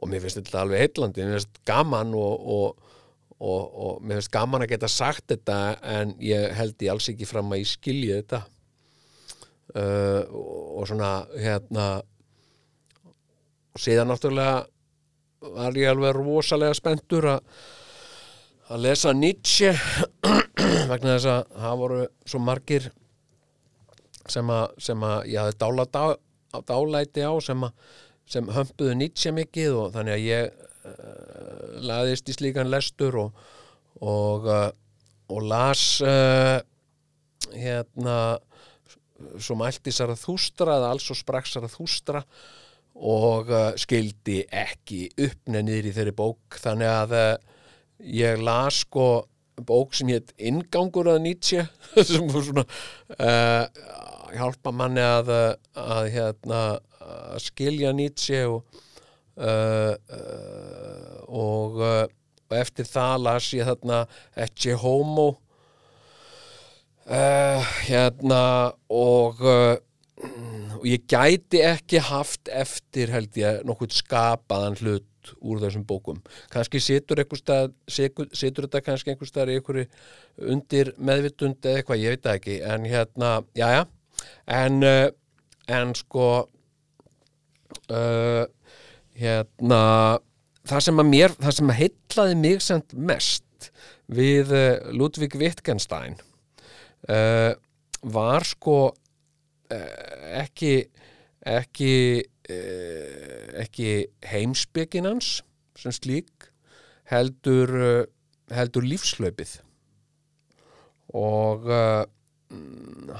Og mér finnst þetta alveg heitlandi mér finnst gaman og, og, og, og mér finnst gaman að geta sagt þetta en ég held ég alls ekki fram að ég skilji þetta. Uh, og svona hérna og síðan náttúrulega var ég alveg rosalega spenntur að að lesa Nietzsche vegna þess að það voru svo margir sem að, sem að ég hafði dála dá, dálæti á sem að sem hömpuðu Nietzsche mikið og þannig að ég uh, laðist í slíkan lestur og og, uh, og las uh, hérna svo mælti Sarathustra eða alls og sprakk Sarathustra og uh, skildi ekki uppneð niður í þeirri bók. Þannig að uh, ég las sko bók sem hétt Ingangur að Nietzsche sem var svona uh, hjálpa manni að, að, hérna, að skilja Nietzsche og uh, uh, og, uh, eftir það las ég þarna Ecce Homo uh, hérna og uh, og ég gæti ekki haft eftir held ég nokkuð skapaðan hlut úr þessum bókum. Kannski situr stað situr, þetta kannski einhver stað í einhverju undir meðvitund eða eitthvað, ég veit það ekki. En hérna, jájá en, uh, en sko uh, hérna það sem að mér, það sem að heitlaði mig semt mest við uh, Ludvig Wittgenstein uh, var sko ekki ekki uh, ekki heimspekin hans sem slík heldur uh, heldur lífslaupið og uh,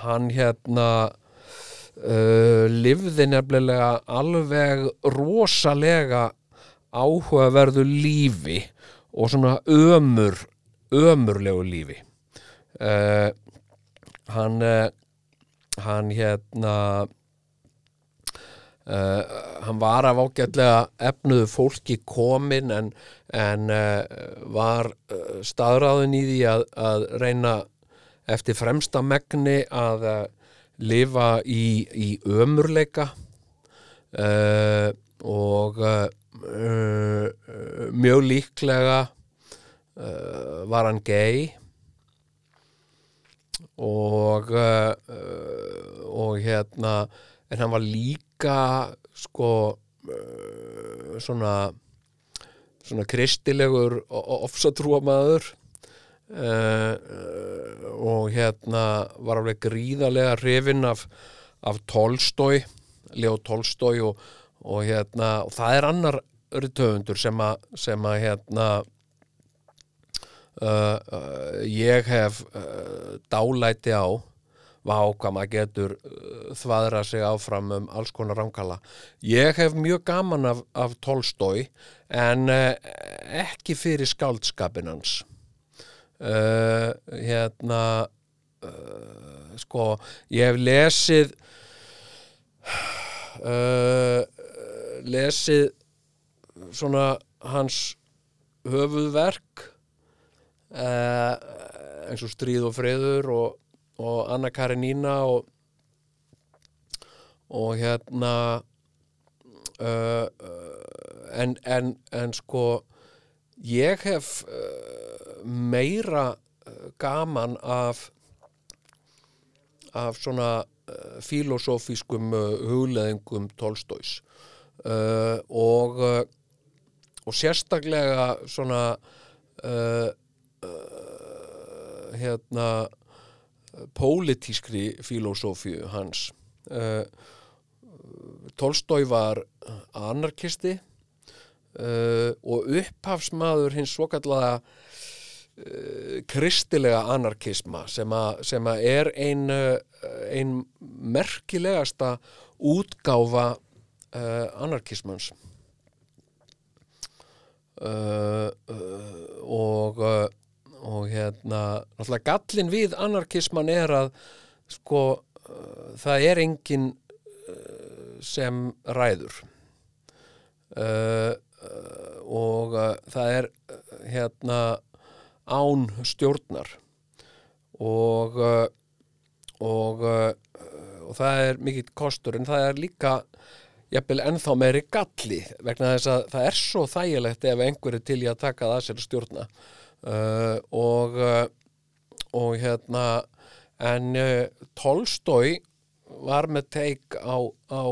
hann hérna uh, lifði nefnilega alveg rosalega áhugaverðu lífi og svona ömur ömurlegu lífi. Uh, hann hann hérna Uh, hann var af ágætlega efnuðu fólki komin en, en uh, var uh, staðráðin í því að, að reyna eftir fremsta megni að lifa í, í ömurleika og mjög líklega var hann gay og og hérna en hann var líka sko uh, svona svona kristilegur ofsatrúamaður uh, uh, og hérna var alveg gríðarlega hrifinn af, af Tolstói Leo Tolstói og, og hérna og það er annar að sem að hérna uh, uh, ég hef uh, dálæti á hvað maður getur þvaðra sig áfram um alls konar ránkala. Ég hef mjög gaman af, af Tolstói en ekki fyrir skáldskapin hans. Uh, hérna, sko, ég hef lesið lesið svona hans höfuðverk uh, eins og Stríð og Friður og og Anna Karenína og og hérna uh, en, en, en sko ég hef uh, meira gaman af af svona filosófískum hugleðingum Tolstóis. Uh, og og sérstaklega svona uh, uh, hérna pólitískri filosófíu hans. Uh, Tolstói var anarkisti uh, og upphafsmaður hins svokallega uh, kristilega anarkisma sem, a, sem a er ein, ein merkilegasta útgáfa anarkismans. Og og hérna, náttúrulega gallin við anarkisman er að sko, uh, það er engin uh, sem ræður. Uh, og það er hérna án stjórnar. Og og, og það er mikill kostur en það er líka jafnvel ennþá meiri galli vegna þess að það er svo þægilegt ef einhverju til í að taka það að sér stjórna uh, og uh, og hérna en uh, Tolstói var með teik á á,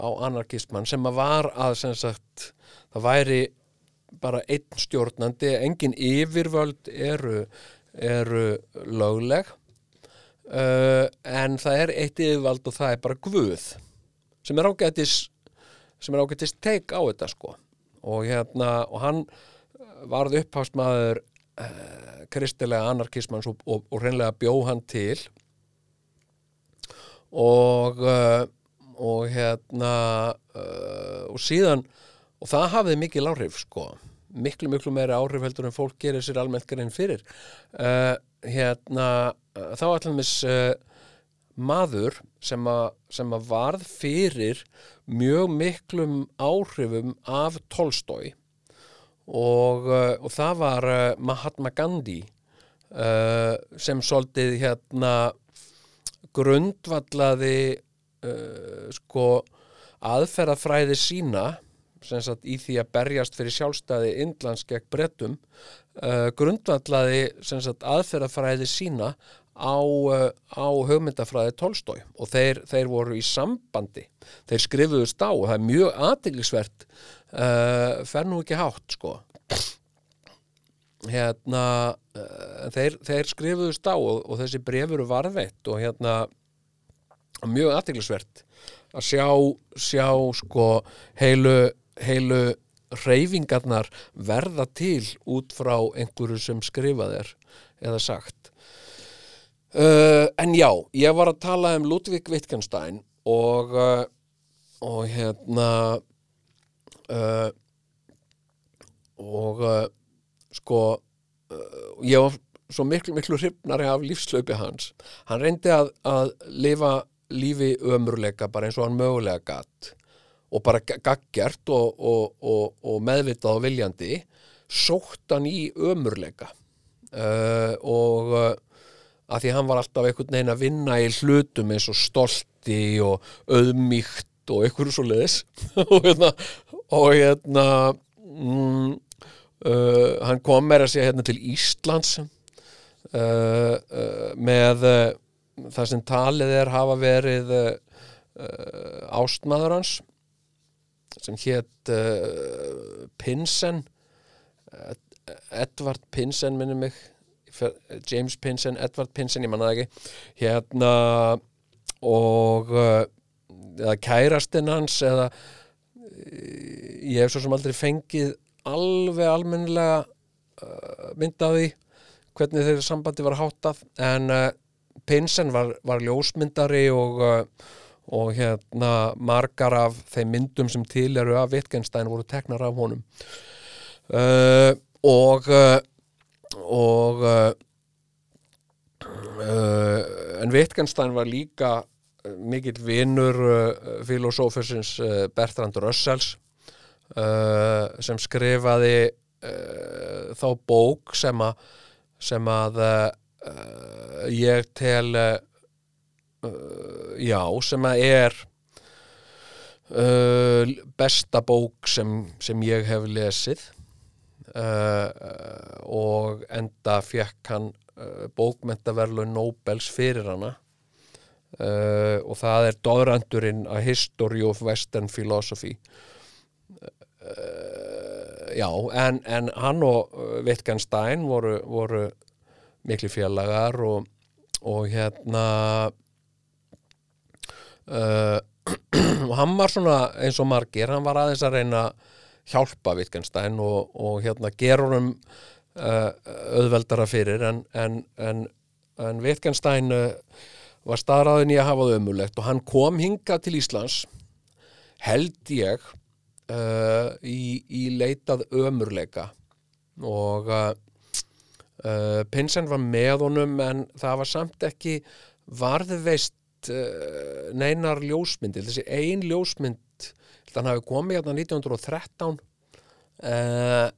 á anarkisman sem að var að sem sagt það væri bara einn stjórnandi, engin yfirvöld eru, eru lögleg. Uh, en það er eitt yfirvald og það er bara guð sem er ágætis sem er ágætis teik á þetta sko. Og hérna og hann varð upphásmaður uh, kristilega anarkismans og, og, og reynlega bjó hann til. Og uh, og hérna uh, og síðan og það hafði mikil áhrif sko. Miklu miklu meiri áhrif heldur en fólk gerir sér almennt grein fyrir. Hérna þá allir mis uh, maður sem að, sem að varð fyrir mjög miklum áhrifum af Tolstói og, uh, og það var uh, Mahatma Gandhi uh, sem svolítið hérna grundvallaði uh, sko aðferðafræði sína sagt í því að berjast fyrir sjálfstæði Indlands gegn brettum uh, grundvallaði sagt aðferðafræði sína á, á hugmyndafræði Tolstói. Og þeir, þeir voru í sambandi. Þeir skrifuðust á og það er mjög aðdeglisvert uh, fer nú ekki hátt sko. Hérna uh, þeir, þeir skrifuðust á og, og þessi brefuru varðveitt og hérna mjög aðdeglisvert að sjá, sjá sko heilu, heilu reyfingarnar verða til út frá einhverju sem skrifað er eða sagt. Uh, en já, ég var að tala um Ludvig Wittgenstein og og hérna uh, og uh, sko uh, ég var svo miklu miklu hrifnari af lífslaupi hans. Hann reyndi að, að lifa lífi ömurleika bara eins og hann mögulega gatt og bara gaggjart og, og, og, og meðvitað og viljandi sótt hann í ömurleika uh, og uh, að því hann var alltaf einhvern veginn að vinna í hlutum eins og stolti og auðmíkt og einhverju svo leiðis og hérna, og hérna mm, uh, hann kom meira að segja hérna til Íslands uh, uh, með uh, það sem talið er hafa verið uh, ástmaður hans sem hétt uh, Pinsen Ed- Edward Pinsen minni mig James Pinsen, Edward Pinsen, ég manna það ekki. Hérna og uh, eða kærastinn hans eða uh, ég hef svo sem aldrei fengið alveg almennilega uh, mynd af því hvernig þeirra sambandi var háttað en uh, Pinsen var, var ljósmyndari og uh, og hérna margar af þeim myndum sem til eru af Wittgenstein voru teknar af honum. Og og en Wittgenstein var líka mikill vinur uh, filosófusins uh, Bertrand Russells uh, sem skrifaði þá bók sem að sem að ég tel já, sem að er besta bók sem, sem ég hef lesið og enda fekk hann bókmentaverlun Nobels fyrir hana uh, og það er Doðrandurinn A History of Western Philosophy. Uh, já, en, en hann og uh, Wittgenstein voru, voru mikli félagar og, og hérna uh, og hann var svona eins og margir, hann var aðeins að reyna hjálpa Wittgenstein og, og hérna honum uh, auðveldara fyrir en, en, en, en Wittgenstein var staðræðin í að hafa það ömulegt og hann kom hingað til Íslands held ég uh, í, í leitað ömurleika. Og uh, uh, Pinsen var með honum en það var samt ekki varðveist uh, neinar ljósmyndir. Þessi ein ljósmynd hann hafi komið hérna 1913 uh,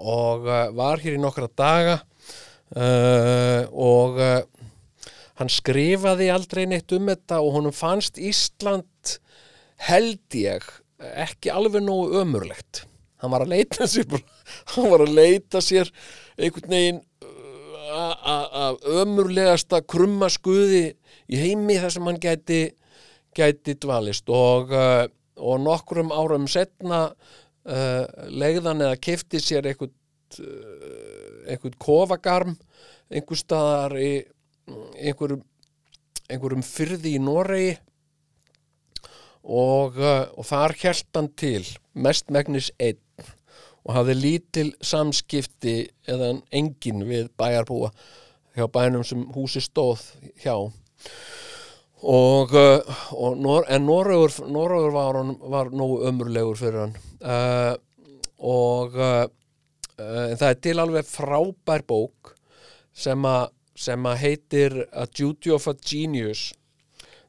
og uh, var hér í nokkra daga uh, og uh, hann skrifaði aldrei neitt um þetta og honum fannst Ísland held ég ekki alveg nógu ömurlegt. Hann var að leita sér hann var að leita sér einhvern veginn uh, að ömurlegasta krumma skuði í heimi þar sem hann gæti gæti dvalist. Og, uh, og nokkrum árum setna uh, legðan eða kefti sér einhvern uh, einhvern kofagarm einhver staðar í einhverjum, einhverjum fyrði í Noregi og, uh, og þar hjælt hann til mestmegnis einn og hafði lítil samskipti eða engin við bæjarbúa hjá bænum sem húsi stóð hjá. Og, uh, og Nor en Norrögur var, var nógu ömurlegur fyrir hann. Uh, og uh, uh, það er til alveg frábær bók sem að sem að heitir A Duty of a Genius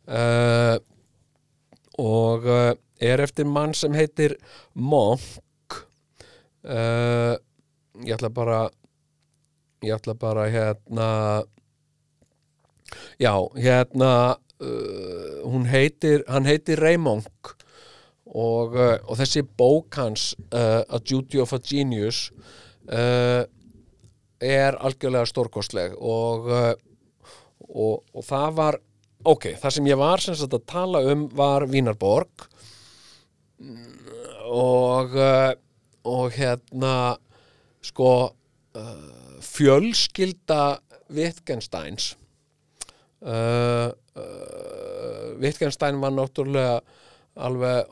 uh, og uh, er eftir mann sem heitir Monk uh, ég ætla bara ég ætla bara hérna já, hérna uh, hún heitir hann heitir Raymond og, uh, og þessi bók hans uh, A Duty of a Genius uh, er algjörlega stórkostleg og, uh, og, og það var ok, það sem ég var sem sagt að tala um var Vínarborg. Og uh, og hérna sko uh, fjölskylda Wittgensteins Wittgenstein var náttúrulega alveg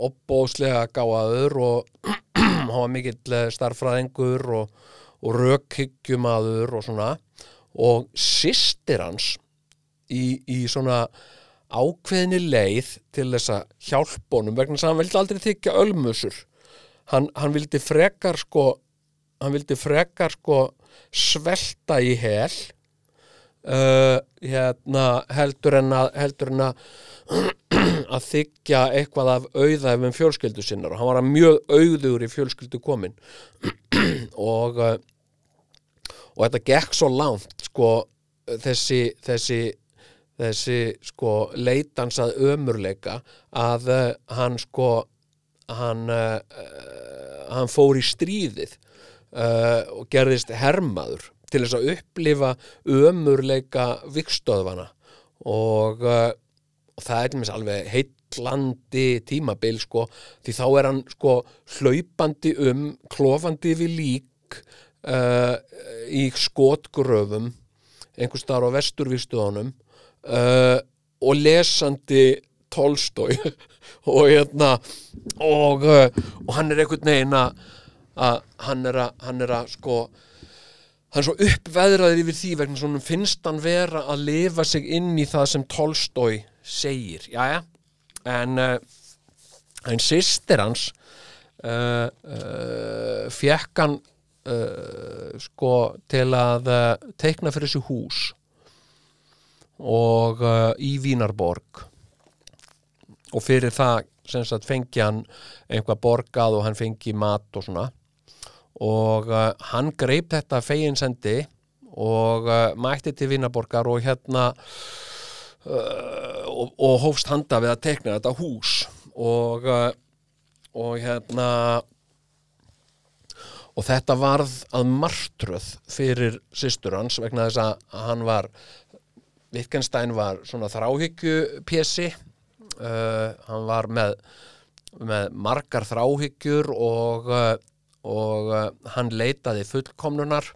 opbóðslega gáðaður og hann var mikill eh, starffræðingur og, og rökhyggjumaður og svona. Og systir hans í, í svona ákveðni leið til þess að hjálpa honum vegna þess að hann vildi aldrei þykja ölmusur. Hann, hann vildi frekar sko hann vildi frekar sko svelta í hel uh, hérna heldur en að heldur en að að þykja eitthvað af auðæfum fjölskyldu sinnar. Og hann var mjög auðugur í fjölskyldu komin. Og uh, og þetta gekk svo langt sko þessi þessi, þessi sko leitans að ömurleika að uh, hann sko hann uh, hann fór í stríðið uh, og gerðist hermaður til þess að upplifa ömurleika vikstöðvana og, og það er mér alveg bullandi tímabil sko, því þá er hann sko hlaupandi um, klofandi við lík uh, í skotgröfum einhvers staðar á vesturvístuðunum uh, og lesandi Tolstói og hérna og, uh, og hann er einhvern veginn að hann er að, hann er að sko hann er svo uppveðraður yfir því vegna svona finnst hann vera að lifa sig inn í það sem Tolstói segir, jæja en uh, en sýstir hans uh, uh, fekk hann uh, sko til að uh, teikna fyrir þessu hús og uh, í Vínarborg. Og fyrir það sagt fengi hann einhvað borgað og hann fengi mat og svona. Og uh, hann greip þetta feginsendi og uh, mætti til Vínarborgar og hérna uh, og, og hófst handa við að tekna þetta hús. Og, og hérna og þetta varð að martröð fyrir systur hans vegna þess að hann var Wittgenstein var svona þráhyggju pjessi uh, hann var með, með margar þráhyggjur og, uh, og uh, hann leitaði fullkomnunar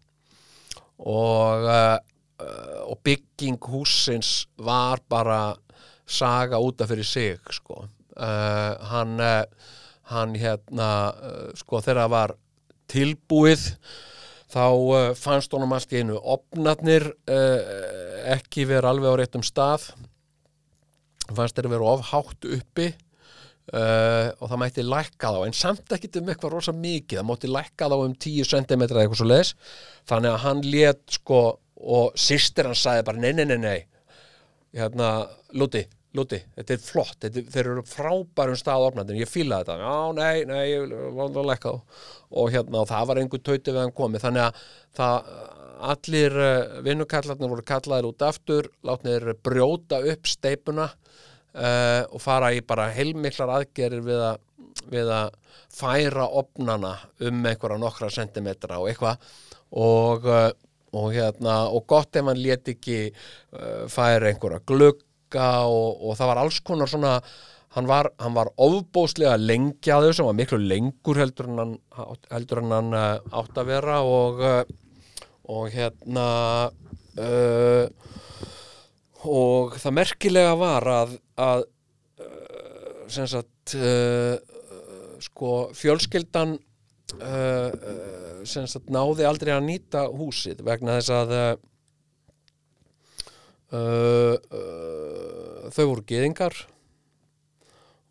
og, uh, uh, og bygging húsins var bara saga útaf fyrir sig sko. uh, hann, hann hérna sko þegar það var tilbúið þá uh, fannst honum allt í einu opnarnir uh, ekki vera alveg á réttum stað. Fannst þeir vera of hátt uppi uh, og það mætti lækka þá. En samt ekki um eitthvað rosa mikið það mátti lækka þá um 10 cm eða eitthvað svo leis þannig að hann lét sko og sýstir hann sagði bara nei, nei, nei, nei. Hérna, Lúti, Lúti, þetta er flott þetta, þeir eru frábærum staðofnandinn ég fíla þetta, já, nei, nei ég lækka þá og hérna, og það var einhver tauti við hann komið, þannig að það, allir uh, vinnukallarnir voru kallaðir út aftur, látnir brjóta upp steipuna uh, og fara í bara heilmiklar aðgerir við að, við að færa opnana um einhverja nokkra sentimetra og eitthvað. Og, uh, og hérna og gott ef hann lét ekki uh, færa einhverja glugga og, og það var alls konar svona hann var, hann var að þau sem var miklu lengur heldur en hann, heldur en hann uh, átt að vera og uh, og hérna uh, og það merkilega var að, að sem sagt uh, sko fjölskyldan uh, sem sagt náði aldrei að nýta húsið vegna þess að þau voru geðingar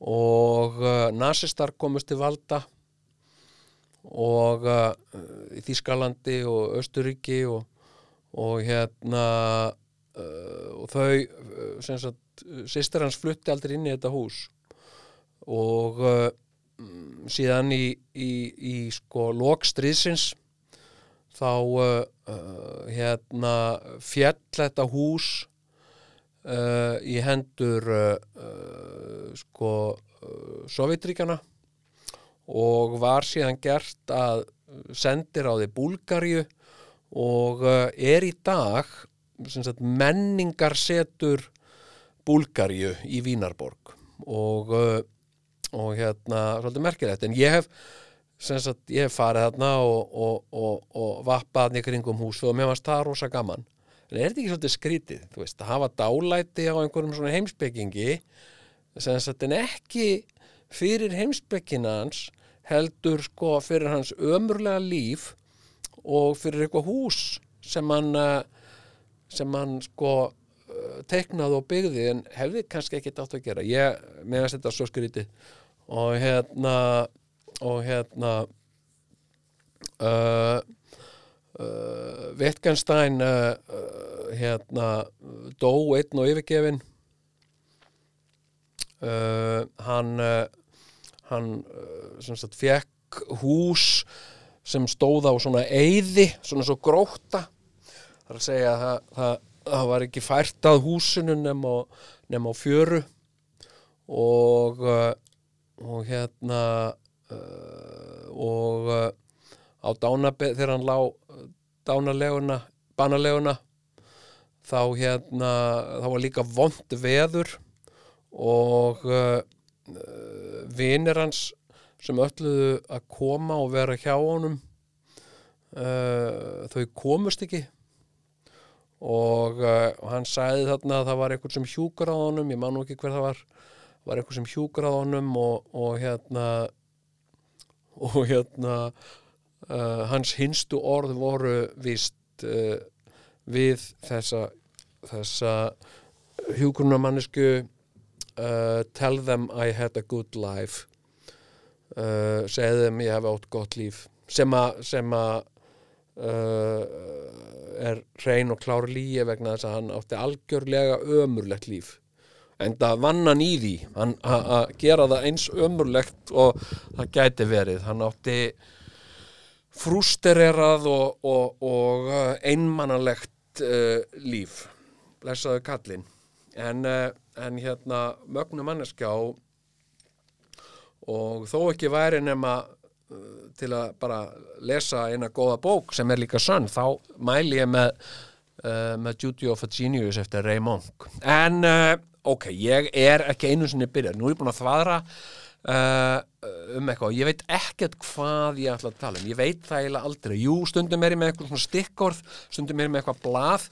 og uh, nasistar komust til valda og í Þískalandi og Östuríki og, og hérna og þau sýstir hans flutti aldrei inn í þetta hús. Og síðan í, í, í sko lokstriðsins þá uh, hérna fjall þetta hús uh, í hendur sko Sovjetríkjana og var síðan gert að sendir á því Búlgaríu og er í dag sagt, menningarsetur Búlgaríu í Vínarborg. Og, og hérna svolítið merkilegt. En ég hef sem sagt, ég farið þarna og, og, og, og vappað hann í kringum hús og mér varst það rosa gaman. En er þetta ekki svolítið skrítið, þú veist, að hafa dálæti á einhverjum svona heimspekingi sem sagt, en ekki fyrir heimspekina hans heldur sko fyrir hans ömurlega líf og fyrir eitthvað hús sem hann eh, sem hann sko eh, teiknaði og byggði en hefði kannski ekki átt að gera. Ég, meðan þetta svo skrítið. Og hérna og hérna uh, uh, Wittgenstein uh, uh, hérna dó einn og yfirgefin uh, hann hann sem sagt fekk hús sem stóð á svona eyði, svona svo gróta það er að segja að það, það, það var ekki fært að húsinu nema, á- nema á fjöru. Og og hérna og uh, á dánabe þegar hann lá dánaleguna, banaleguna þá hérna þá var líka vond veður og uh, vinir hans sem ölluðu að koma og vera hjá honum uh, þau komust ekki. Og, uh, og hann sagði þarna að það var einhver sem hjúkur á honum ég man nú ekki hver það var var einhver sem hjúkur á honum og, og hérna og hérna uh, hans hinstu orð voru vist uh, við þessa þessa hjúkunamannisku uh, tell them I had a good life. Uh, segðu þeim ég hef átt gott líf. Sem að uh, er hrein og klár líi vegna þess að hann átti algjörlega ömurlegt líf en það vann hann í því að gera það eins ömurlegt og það gæti verið. Hann átti frústererað og, og, og uh, einmannalegt uh, líf. Blessaðu kallinn. En, uh, en hérna mögnu manneskjá og þó ekki væri nema uh, til að bara lesa eina góða bók sem er líka sönn þá mæli ég með uh, með Judy of a Genius eftir Ray Monk en uh, ok, ég er ekki einu sinni byrjar, nú er ég búin að þvaðra uh, um eitthvað. Og ég veit ekkert hvað ég ætla að tala um. Ég veit það eiginlega aldrei, jú stundum er ég með eitthvað stikkorð, stundum er ég með eitthvað blað.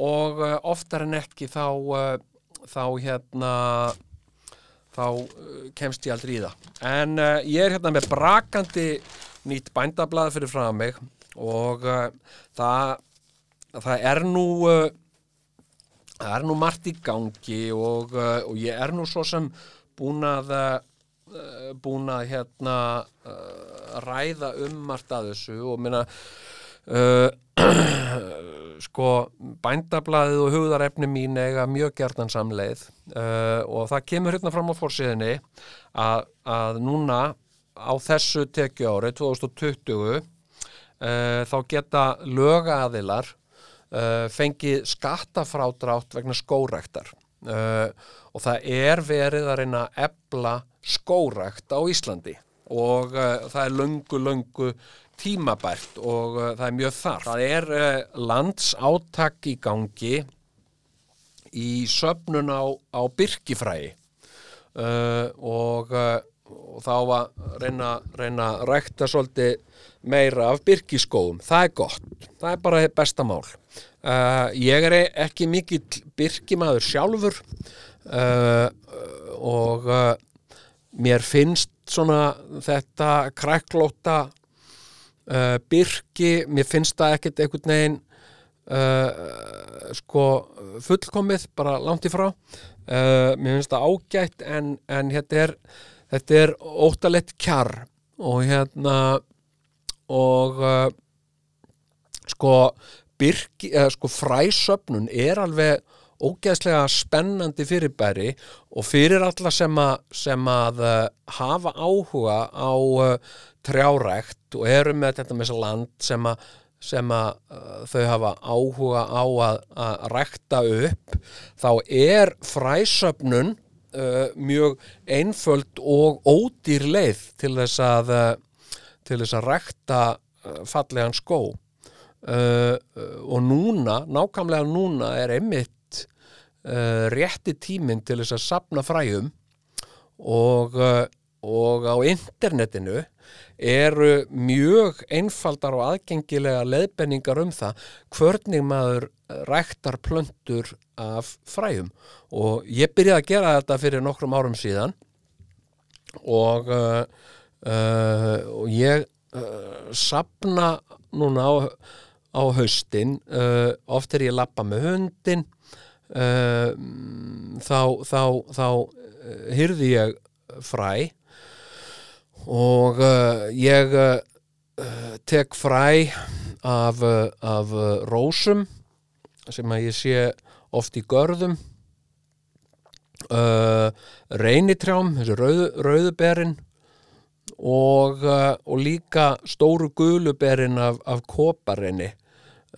Og oftar en ekki þá þá hérna þá kemst ég aldrei í það. En ég er hérna með brakandi nýtt bændablað fyrir frá mig. Og það það er nú uh, það er nú margt í gangi og, uh, og ég er nú svo sem búin að uh, búin að hérna ræða um margt að þessu og minna sko bændablaðið og hugðarefni mín eiga mjög gertan samleið og það kemur hérna fram á fórsíðinni að, að núna á þessu tekju ári 2020 uh, þá geta lögaðilar uh, fengið skattafrádrátt vegna skóræktar uh, og það er verið að reyna að ebla skórækt á Íslandi og uh, það er löngu, löngu tímabært og það er mjög þarf. Það er landsátak í gangi í söfnun á, á byrkifræi uh, og, og þá að reyna, reyna að rækta svolítið meira af byrkiskóum. Það er gott. Það er bara besta mál. Uh, ég er ekki mikill byrkimaður sjálfur uh, og uh, mér finnst svona þetta kræklóta byrki, mér finnst það ekkert einhvern veginn sko fullkomið, bara langt í frá. Mér finnst það ágætt en, en þetta er þetta er óttalett kjarr. Og hérna og uh, sko byrki, eða sko fræsöfnun er alveg ógeðslega spennandi fyrirbæri og fyrir alla sem að, sem að uh, hafa áhuga á uh, trjárækt og eru með þetta með þessa land sem að, sem að uh, þau hafa áhuga á að, að rækta upp þá er fræsöfnun uh, mjög einföld og ódýr leið til þess að uh, til þess að rækta uh, fallegan skó uh, og núna, nákvæmlega núna er einmitt uh, rétti tíminn til þess að sapna fræjum. Og, uh, og á internetinu eru mjög einfaldar og aðgengilega leðbenningar um það hvernig maður ræktar plöntur af fræjum. Og ég byrjaði að gera þetta fyrir nokkrum árum síðan. Og, og ég sapna núna á, á haustin uh, oft er ég að lappa með hundin uh, þá, þá, þá uh, hyrði ég fræ og uh, ég uh, tek fræ af, uh, af uh, rósum sem að ég sé oft í görðum uh, reynitrjám, þessi rauðu, rauðuberin og, uh, og líka stóru guluberin af, af koparinni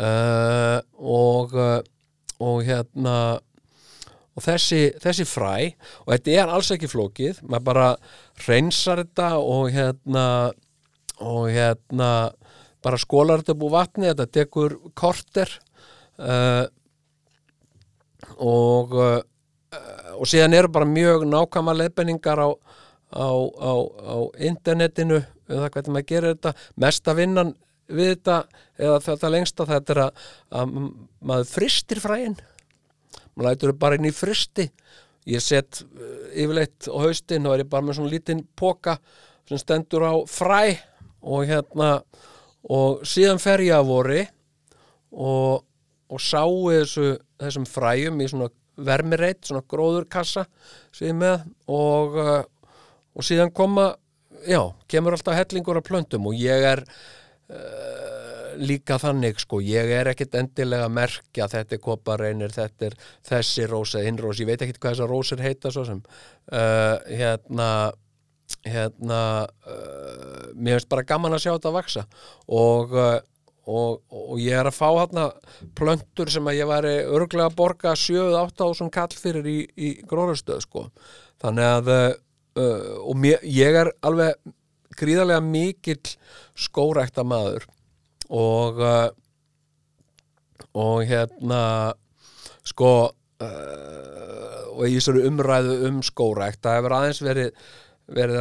uh, og, uh, og hérna og þessi, þessi fræ og þetta er alls ekki flókið maður bara reynsar þetta og hérna og hérna bara skólar þetta búið vatni þetta tekur korter uh, og uh, og síðan eru bara mjög nákvæma leiðbenningar á, á, á, á internetinu um það hvernig maður gerir þetta. Mesta vinnan við þetta eða þetta lengsta þetta er að, að maður fristir fræin. Maður lætur bara inn í fristi ég set uh, yfirleitt á haustin og er bara með svona lítinn póka sem stendur á fræ og hérna og síðan fer ég að vori og, og sáu þessu, þessum fræjum í svona vermireit, svona gróðurkassa er með og, uh, og síðan koma já, kemur alltaf hellingur af plöntum og ég er uh, líka þannig sko, ég er ekkit endilega að merkja þetta er kopareinir, þetta er þessi rós eða hinn rós, ég veit ekkit hvað þessar rósir heita svo sem. Uh, hérna hérna uh, mér finnst bara gaman að sjá þetta að vaksa og, og, og ég er að fá hérna plöntur sem að ég væri örglega að borga 7-8 ásum kall fyrir í, í gróðarstöð sko. Þannig að og mér, ég er alveg gríðarlega mikill skórækta maður. Og uh, og hérna sko uh, og í þessari umræðu um skórækt það hefur aðeins verið verið,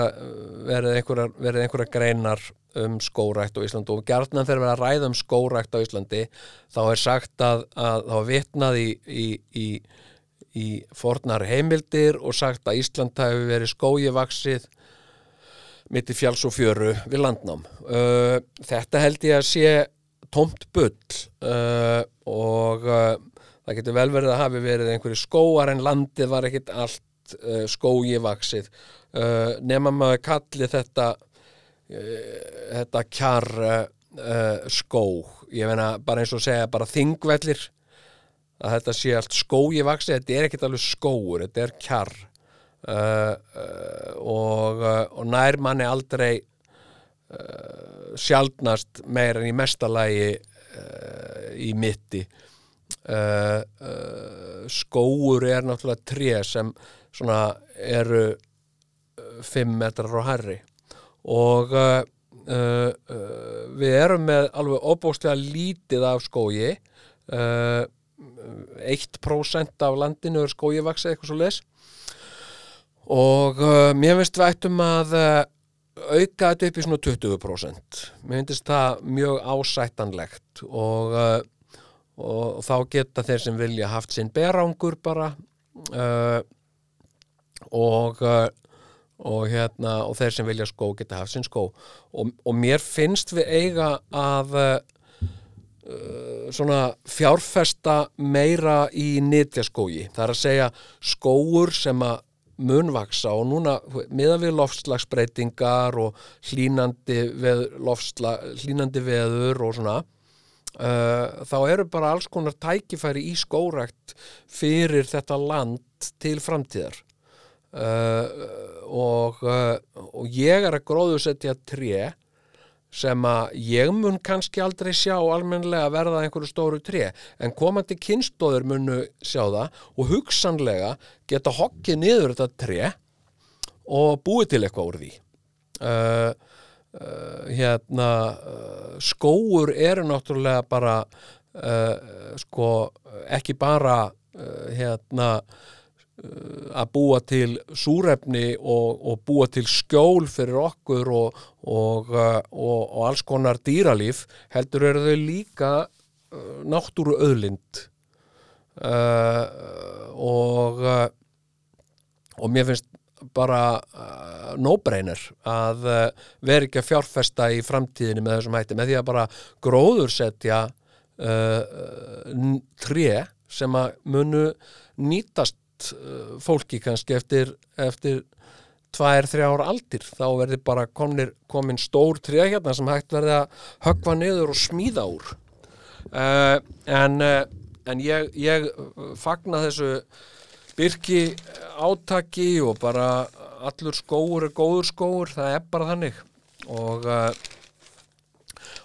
verið, einhverjar, verið einhverjar greinar um skórækt á Íslandi. Og gjarnan þegar verið að ræða um skórækt á Íslandi þá er sagt að, að þá vitnað í, í, í, í fornar heimildir og sagt að Ísland hafi verið skójivaksið mitt í fjáls og fjöru við landnám. Uh, þetta held ég að sé tómt bull uh, og uh, það getur vel verið að hafi verið einhverju skóar en landið var ekkit allt uh, skójivaksið uh, nema maður kalli þetta uh, þetta kjar skó ég meina bara eins og segja bara þingvellir að þetta sé allt skójivaksið þetta er ekkit alveg skóur, þetta er kjar Uh, uh, og, uh, og nær manni aldrei sjaldnast meir en í mestalagi í mitti. Skóur er náttúrulega tré sem svona eru 5 metrar frá herri og við erum með alveg óbúslega lítið af skógi. 1% af landinu er skógivaksið eitthvað svo les og uh, mér finnst við ættum að uh, auka þetta upp í svona 20% mér finnst það mjög ásættanlegt og, uh, og þá geta þeir sem vilja haft sinn berangur bara uh, og uh, og hérna og þeir sem vilja skó geta haft sinn skó. Og, og mér finnst við eiga að uh, svona fjárfesta meira í nýtjaskógi það er að segja skóur sem að munvaksa og núna miðan við loftslagsbreytingar og hlínandi, veð, lofsla, hlínandi veður og svona uh, þá eru bara alls konar tækifæri í skórækt fyrir þetta land til framtíðar. Uh, og, uh, og ég er að gróðusetja tré sem að ég mun kannski aldrei sjá almennilega verða einhverju stóru tré en komandi kynstóður munu sjá það og hugsanlega geta hokkið niður þetta tré og búið til eitthvað úr því. Uh, uh, hérna uh, skóur eru náttúrulega bara sko ekki bara hérna að búa til súrefni og, og búa til skjól fyrir okkur og, og, og alls konar dýralíf heldur eru þau líka uh, náttúru öðlind uh, og uh, og mér finnst bara uh, no-brainer að uh, vera ekki að fjárfesta í framtíðinu með þessum hætti með því að bara gróðursetja uh, tré sem að munu nýtast uh, fólki kannski eftir, eftir tvær, þrjár aldir. Þá verði bara komin, komin stór tré hérna sem hægt verði að högva niður og smíða úr. Uh, en, uh, en ég, ég fagna þessu byrki átaki og bara allur skóur er góður skóur það er bara þannig. Og uh,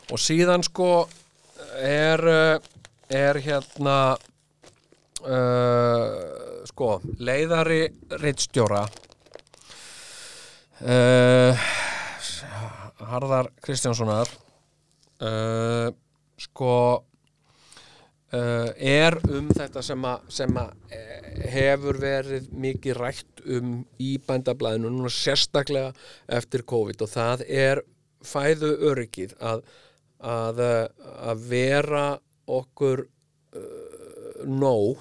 og síðan sko er er hérna uh, sko leiðari reittstjóra uh, Harðar Kristjánssonar uh, sko uh, er um þetta sem að, sem að eh, hefur verið mikið rætt um í bændablaðinu núna sérstaklega eftir COVID og það er fæðu öryggið að, að, eh, að vera okkur nóg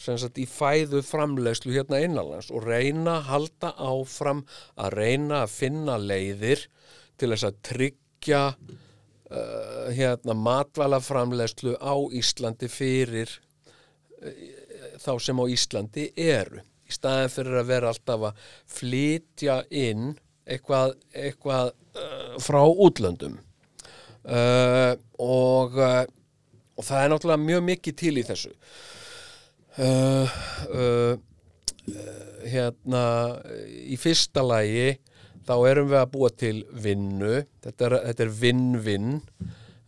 sem sagt í fæðu framleiðslu hérna innanlands og reyna að halda áfram að reyna að finna leiðir til þess að tryggja uh, hérna matvælaframleiðslu á Íslandi fyrir uh, þá sem á Íslandi eru. Í staðin fyrir að vera alltaf að flytja inn eitthvað, eitthvað uh, frá útlöndum. Uh, og, uh, og það er náttúrulega mjög mikið til í þessu uh, uh, hérna í fyrsta lagi þá erum við að búa til vinnu. Þetta er, vinn-vinn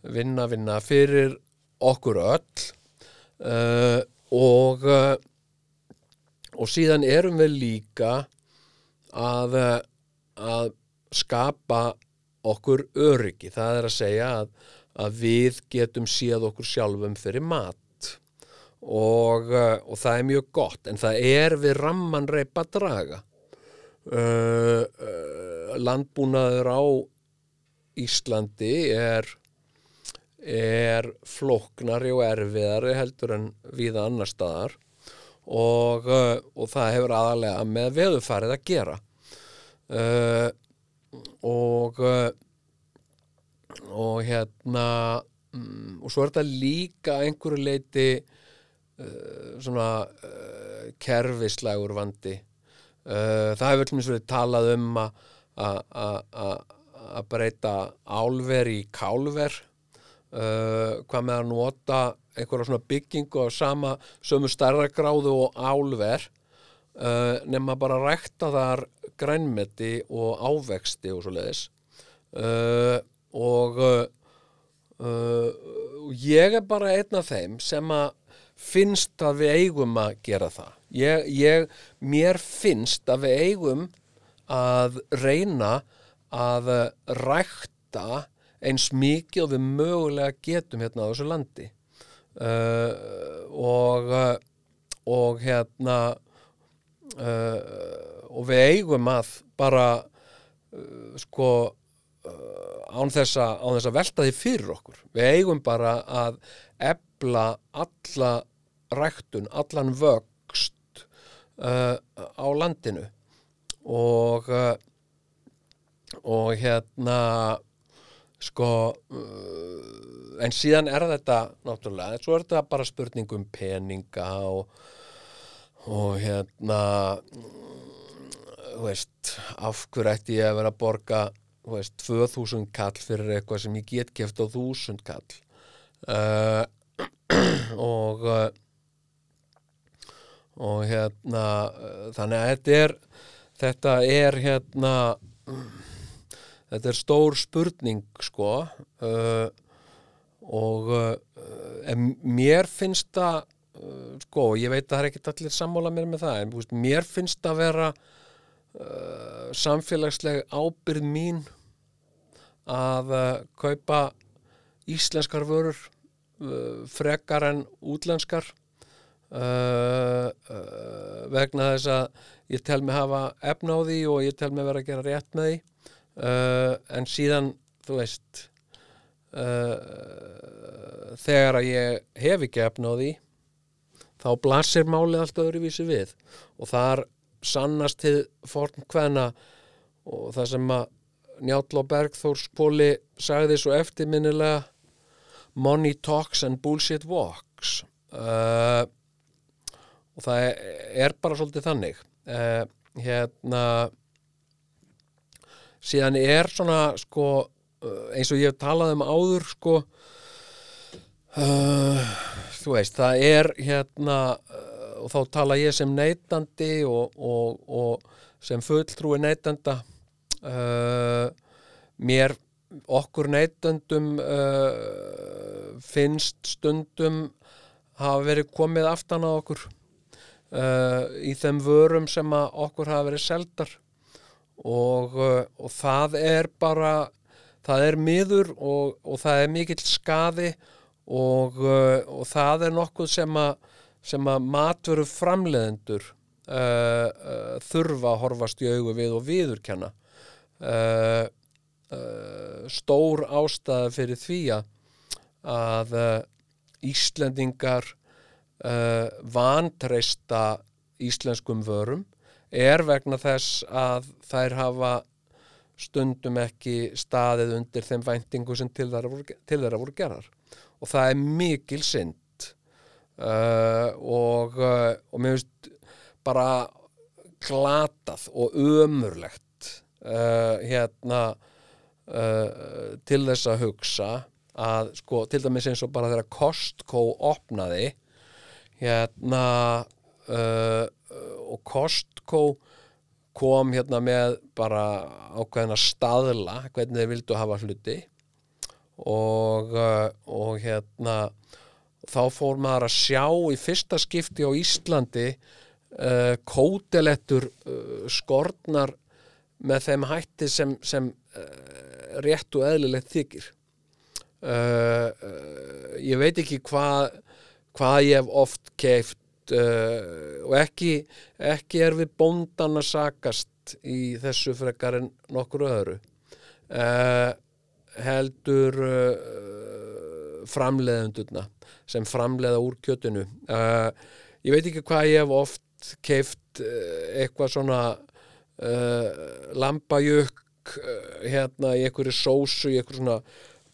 vinna, vinna fyrir okkur öll. Uh, og og síðan erum við líka að, að skapa okkur öryggi. Það er að segja að, að við getum séð okkur sjálfum fyrir mat og, uh, og það er mjög gott en það er við ramman reypa draga. Uh, uh, landbúnaður á Íslandi er er flóknari og erfiðari heldur en viða annar staðar. Og, uh, og það hefur aðalega með veðufarið að gera. Og og hérna mm, og svo er þetta líka einhverju leiti svona uh, kerfislægur vandi. Uh, það hefur til verið talað um að að- að að- að breyta álver í kálver. Hvað með að nota einhverja svona byggingu á sama sömu stærragráðu og álver uh, nema bara að rækta þar grænmeti og ávexti og svo leiðis og uh, ég er bara einn af þeim sem að finnst að við eigum að gera það. Ég, ég, mér finnst að við eigum að reyna að rækta eins mikið og við mögulega getum hérna á þessu landi. Uh, og uh, og hérna uh, og við eigum að bara uh, sko uh, án þess að velta því fyrir okkur. Við eigum bara að ebla alla ræktun, allan vöxt uh, á landinu. Og uh, og hérna sko uh, en síðan er þetta náttúrulega, svo er þetta bara spurning um peninga og, og hérna þú veist, af hverju ætti ég að vera að borga þú veist, 2000 kall fyrir eitthvað sem ég get keft á 1000 kall? Uh, og uh, og hérna þannig að þetta er þetta er hérna þetta er stór spurning sko. Uh, og uh, mér finnst það uh, sko, ég veit að það er ekkert allir sammála mér með það, en þú veist, mér finnst það vera uh, samfélagsleg ábyrð mín að uh, kaupa íslenskar vörur uh, frekar en útlenskar uh, uh, vegna þess að ég tel mig hafa efna á því og ég tel mig vera að gera rétt með því. Uh, en síðan þú veist þegar að ég hef ekki efna á því þá blasir málið allt öðruvísi við. Og þar sannast til forn hvenna og það sem að Njáll og Bergþór Skóli sagði svo eftirminnilega money talks and bullshit walks. Uh, og það er, bara svolítið þannig. Uh, hérna síðan er svona sko uh, eins og ég hef talað um áður sko uh, þú veist, það er hérna uh, og þá tala ég sem neytandi og, og, og sem fulltrúi neytanda uh, mér okkur neytendum uh, finnst stundum hafa verið komið aftan á okkur uh, í þeim vörum sem okkur hafa verið seldar. Og, uh, og það er bara það er miður og, og það er mikill skaði og, uh, og það er nokkuð sem að sem að matveru framleiðendur uh, uh, þurfa að horfast í augu við og viðurkenna. Uh, stór ástæða fyrir því að Íslendingar uh, vantreista íslenskum vörum er vegna þess að þær hafa stundum ekki staðið undir þeim væntingu sem til þeirra voru, til þeirra voru gerðar. Og það er mikil synd uh, og, uh, og mér finnst bara glatað og ömurlegt uh, hérna uh, til þess að hugsa að sko til dæmis eins og bara þegar Costco opnaði hérna uh, og Costco kom hérna með bara ákveðina staðla hvernig þeir vildu hafa hluti. Og, uh, og hérna þá fór maður að sjá í fyrsta skipti á Íslandi uh, kótelettur uh, skornar með þeim hætti sem, sem uh, rétt og eðlilegt þykir. Uh, uh, ég veit ekki hvað hvað ég hef oft keift uh, og ekki, ekki er við bóndan að sakast í þessu frekar en nokkur öðru. Uh, heldur uh, framleiðendurna sem framleiða úr kjötinu. Ég veit ekki hvað ég hef oft keift eitthvað svona uh, hérna í einhverju sósu í einhverju svona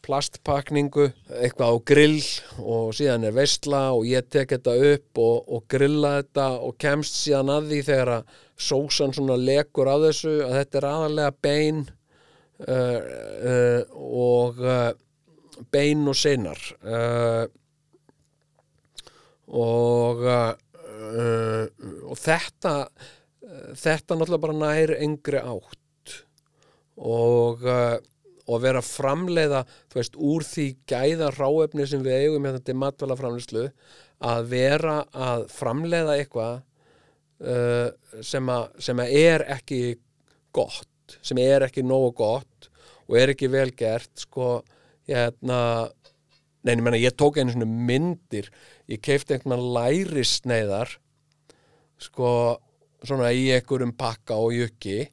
plastpakningu, eitthvað á grill og síðan er veistla og ég tek þetta upp og, og grilla þetta og kemst síðan að því þegar að sósan svona lekur á þessu að þetta er aðalega bein uh, uh, og uh, bein og seinar uh, og og þetta þetta náttúrulega bara nær engri átt og uh, og vera framleiða þú veist, úr því gæða ráefni sem við eigum hérna til matvæla framleiðslu að vera að framleiða eitthvað uh, sem, að, sem er ekki gott, sem er ekki nógu gott og er ekki vel gert sko, hérna neini, menna, ég tók einu svona myndir ég keifti einhvern lærisneiðar sko, svona í einhverjum pakka og jökki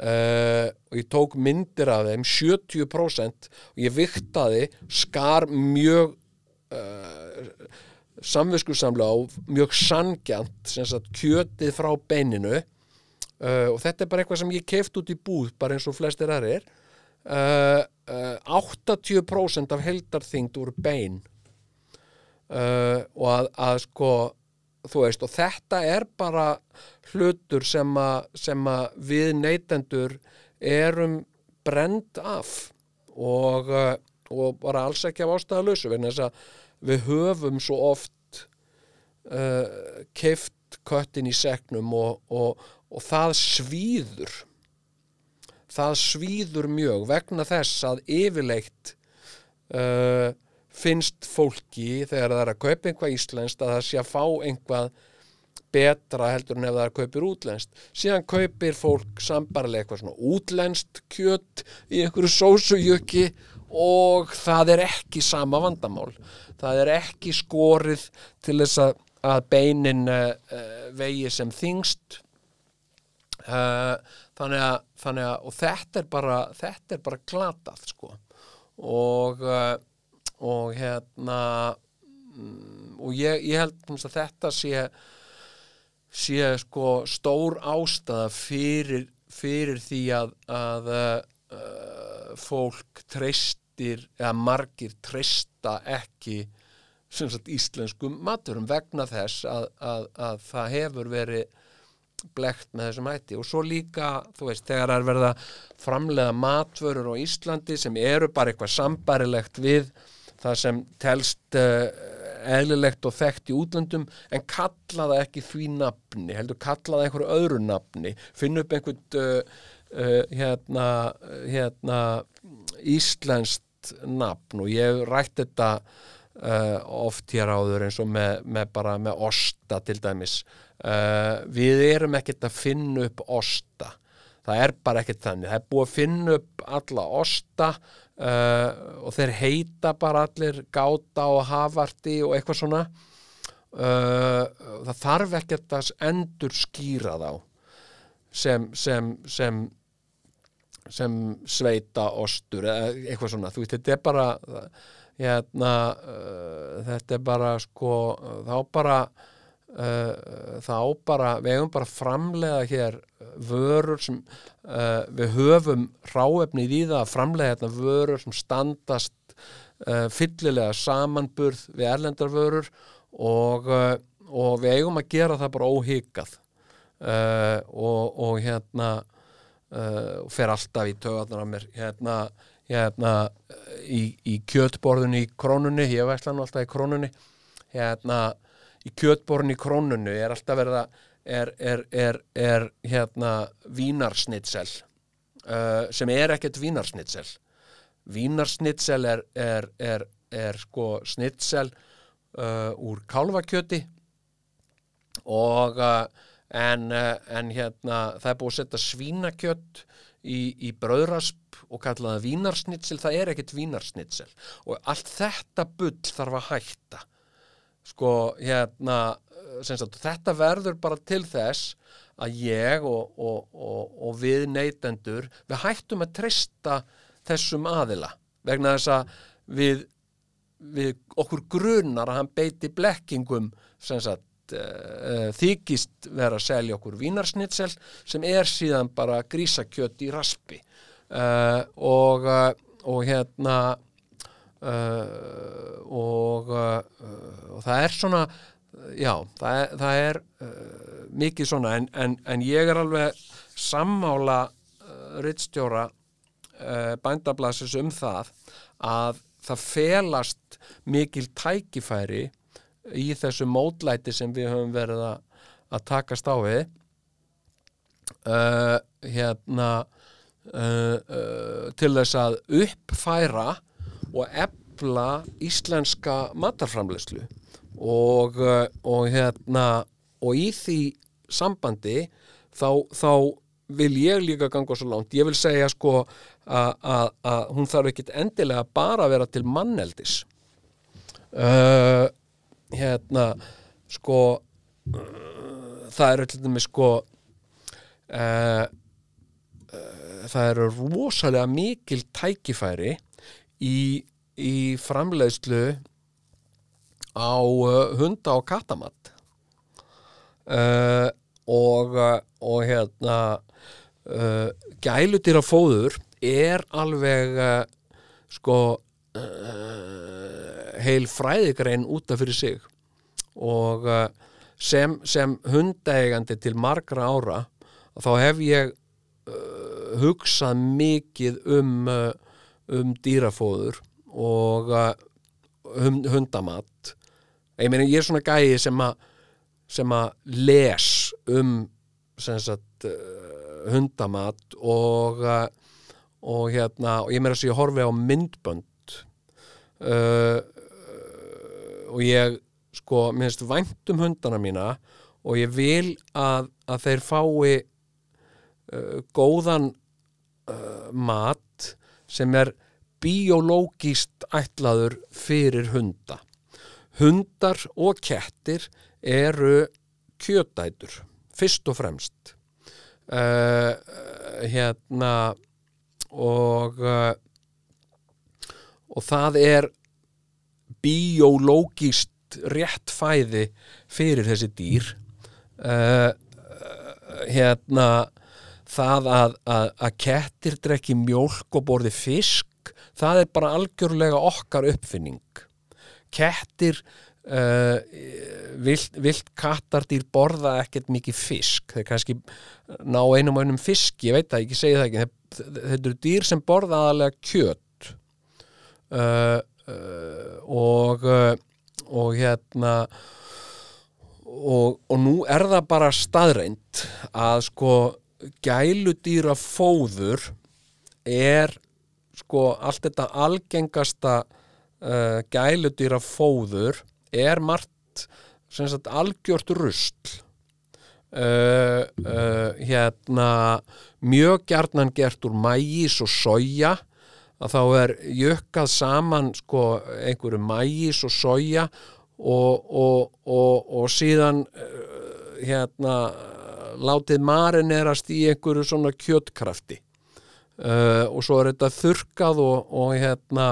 Uh, og ég tók myndir af þeim 70% og ég viktaði skar mjög uh, samviskusamlega og mjög sangjant sagt kjötið frá beininu. Uh, og þetta er bara eitthvað sem ég keft út í búð bara eins og flestir aðrir. 80% af heldarþyngd úr bein. Og að, að sko þú veist og þetta er bara hlutur sem að, við neytendur erum brend af og, uh, og bara alls ekki af ástæðalösu við höfum svo oft uh, keift köttin í segnum og, og, og það svíður. Það svíður mjög vegna þess að yfirleitt uh, finnst fólki þegar það er að kaupa einhvað íslenskt að það sé að fá einhvað betra heldur en ef það kaupir útlenskt. Síðan kaupir fólk sambarlega eitthvað svona útlenskt kjött í einhverju sósujöki og það er ekki sama vandamál. Það er ekki skorið til þess að, að beinin uh, vegi sem þingst uh, þannig, að, þannig að og þetta er bara þetta er bara glatað sko. Og uh, og hérna mm, og ég, ég held að þetta sé sé sko stór ástæða fyrir, fyrir því að, að uh, fólk treystir eða margir treysta ekki sem sagt íslenskum maturum vegna þess að, að, að það hefur verið blekt með þessum hætti. Og svo líka, þú veist, þegar það er verið að framlega matvörur á Íslandi sem eru bara eitthvað sambarilegt við það sem telst uh, eðlilegt og þekkt í útlöndum en kalla það ekki því nafni heldur kalla það einhverju öðru nafni. Finna upp einhvern uh, uh, hérna, hérna íslenskt nafn og ég rætt þetta uh, oft hér áður eins og með, með bara með osta til dæmis. Við erum ekkert að finna upp osta. Það er bara ekkert þannig. Það er búið að finna upp alla osta uh, og þeir heita bara allir gáta og hafarti og eitthvað svona. Uh, það þarf ekkert að endur skýra þá sem, sem, sem sem sveita ostur eða eitthvað svona, veist, þetta er bara hérna uh, þetta er bara sko þá bara þá bara, við eigum bara að framlega hér vörur sem uh, við höfum ráefnið í það að framlega hérna vörur sem standast uh, fyllilega samanburð við erlendar vörur og, uh, og við eigum að gera það bara óhyggjað uh, og, og hérna fer alltaf í tögarnar á mér. Hérna, hérna í, í kjötborðunni í krónunni ég veistla nú alltaf í krónunni. Hérna í kjötborðunni í krónunni er alltaf verið að er, er, er, er hérna vínarsnitsel uh, sem er ekkert vínarsnitsel. Vínarsnitsel er, sko snitsel uh, úr kálfakjöti og uh, en, uh, en hérna það er búið að setja svínakjött í, í bröðrasp og kalla það vínarsnitsel, það er ekkert vínarsnitsel. Og allt þetta bull þarf að hætta sko hérna sagt, þetta verður bara til þess að ég og, og, og, og við neytendur við hættum að treysta þessum aðila vegna þess að við, við okkur grunar að hann beiti blekkingum sagt uh, þykist vera að selja okkur vínarsnitsel sem er síðan bara grísakjött í raspi. Uh, og hérna uh, og, uh, og það er svona já, það er, það er uh, mikið svona en, en, en ég er alveg sammála rittstjóra bændablasins um það að það felast mikil tækifæri í þessu mótlæti sem við höfum verið að, að takast á við. Hérna til þess að uppfæra og efla íslenska matarframleyslu og, uh, og hérna og í því sambandi þá, þá vil ég líka ganga svo langt, ég vil segja sko að hún þarf ekkit endilega bara að vera til manneldis. Uh, hérna sko uh, það eru til dæmis sko uh, það eru rosalega mikil tækifæri í, í framleiðslu á uh, hunda og kattamatt uh, og, uh, og hérna uh, gælutýra fóður er alveg uh, sko uh, heil fræðigrein útaf fyrir sig. Og sem, sem hundaegandi til margra ára þá hef ég hugsað mikið um, um dýrafóður og uh, hund, hundamatt ég meina ég er svona gæi sem að sem að les um sagt uh, hundamatt og uh, og hérna og ég meira að ég horfi á myndbönd uh, og ég sko minnst vænt um hundana mína og ég vil að, að þeir fái uh, góðan uh, mat sem er biológist ætlaður fyrir hunda. Hundar og kettir eru kjötætur fyrst og fremst. Uh, hérna og uh, og það er biológist rétt fæði fyrir þessi dýr. Uh, hérna það að, að, að kettir drekki mjólk og borði fisk það er bara algjörlega okkar uppfinning. Kettir uh, vilt, vilt kattardýr borða ekkert mikið fisk. Þeir kannski ná einum og einum fisk ég veit það ekki, segi það ekki. Þetta eru dýr sem borða aðalega kjöt. Uh, uh, og uh, og hérna og, og nú er það bara staðreind að sko gæludýra fóður er sko allt þetta algengasta uh, gæludýra fóður er margt sagt algjört rusl. Uh, uh, hérna mjög gjarnan gert úr mægis og soja. Að þá er jökkað saman sko einhverju mægis og soja og, og, og, og síðan uh, hérna látið marinerast í einhverju svona kjötkrafti. Uh, og svo er þetta þurkað og, og hérna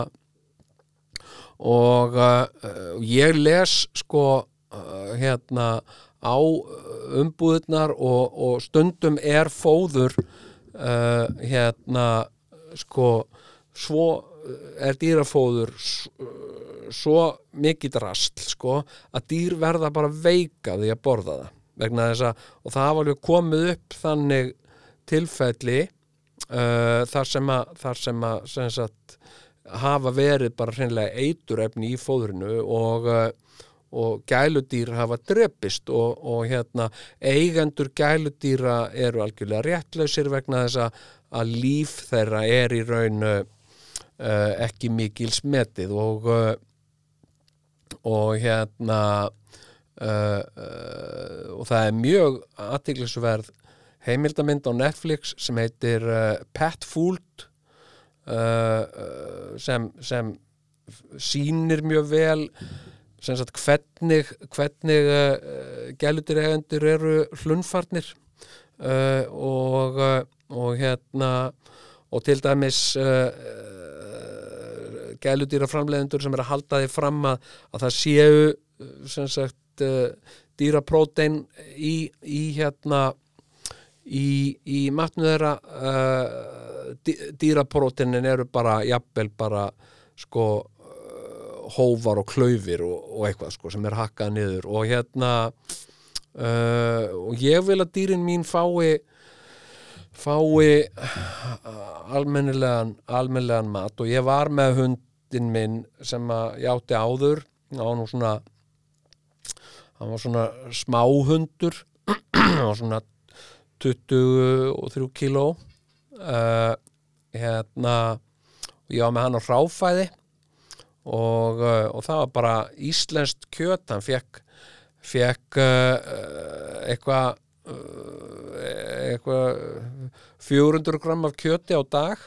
og uh, ég les sko uh, hérna á umbúðunar og, og stundum er fóður hérna sko svo er dýrafóður svo mikið drast sko að dýr verða bara veika því að borða það vegna þess að og það hafa alveg komið upp þannig tilfelli uh, þar sem að, þar sem að sem sagt, hafa verið bara hreinlega eiturefni í fóðrinu og, uh, og gæludýr hafa drepist og, og hérna eigendur gæludýra eru algjörlega réttlausir vegna þess að, að líf þeirra er í raun uh, ekki mikil smetið og uh, og hérna uh, uh, og það er mjög aðtiklisverð heimildamind á Netflix sem heitir uh, uh, uh, sem, sem sýnir mjög vel sagt hvernig hvernig gælutir eigendur eru hlunfarnir og, og hérna og til dæmis gæludýra framleiðendur sem er að halda því fram að, að það séu sem sagt uh, dýraprótein í, í hérna í, í matnu þeirra uh, dý- dýrapróteinin eru bara jafnvel bara sko uh, hófar og klaufir og, og eitthvað sko sem er hakkað niður. Og hérna uh, og ég vil að dýrin mín fái fái almennilegan, almennilegan mat. Og ég var með hundin minn sem að ég átti áður var nú svona hann var svona smáhundur hann var svona 23 kíló. Uh, hérna ég var með hann á hráfæði og, uh, og það var bara íslenskt kjöt, hann fekk fekk uh, eitthvað uh, eitthvað 400 gram af kjöti á dag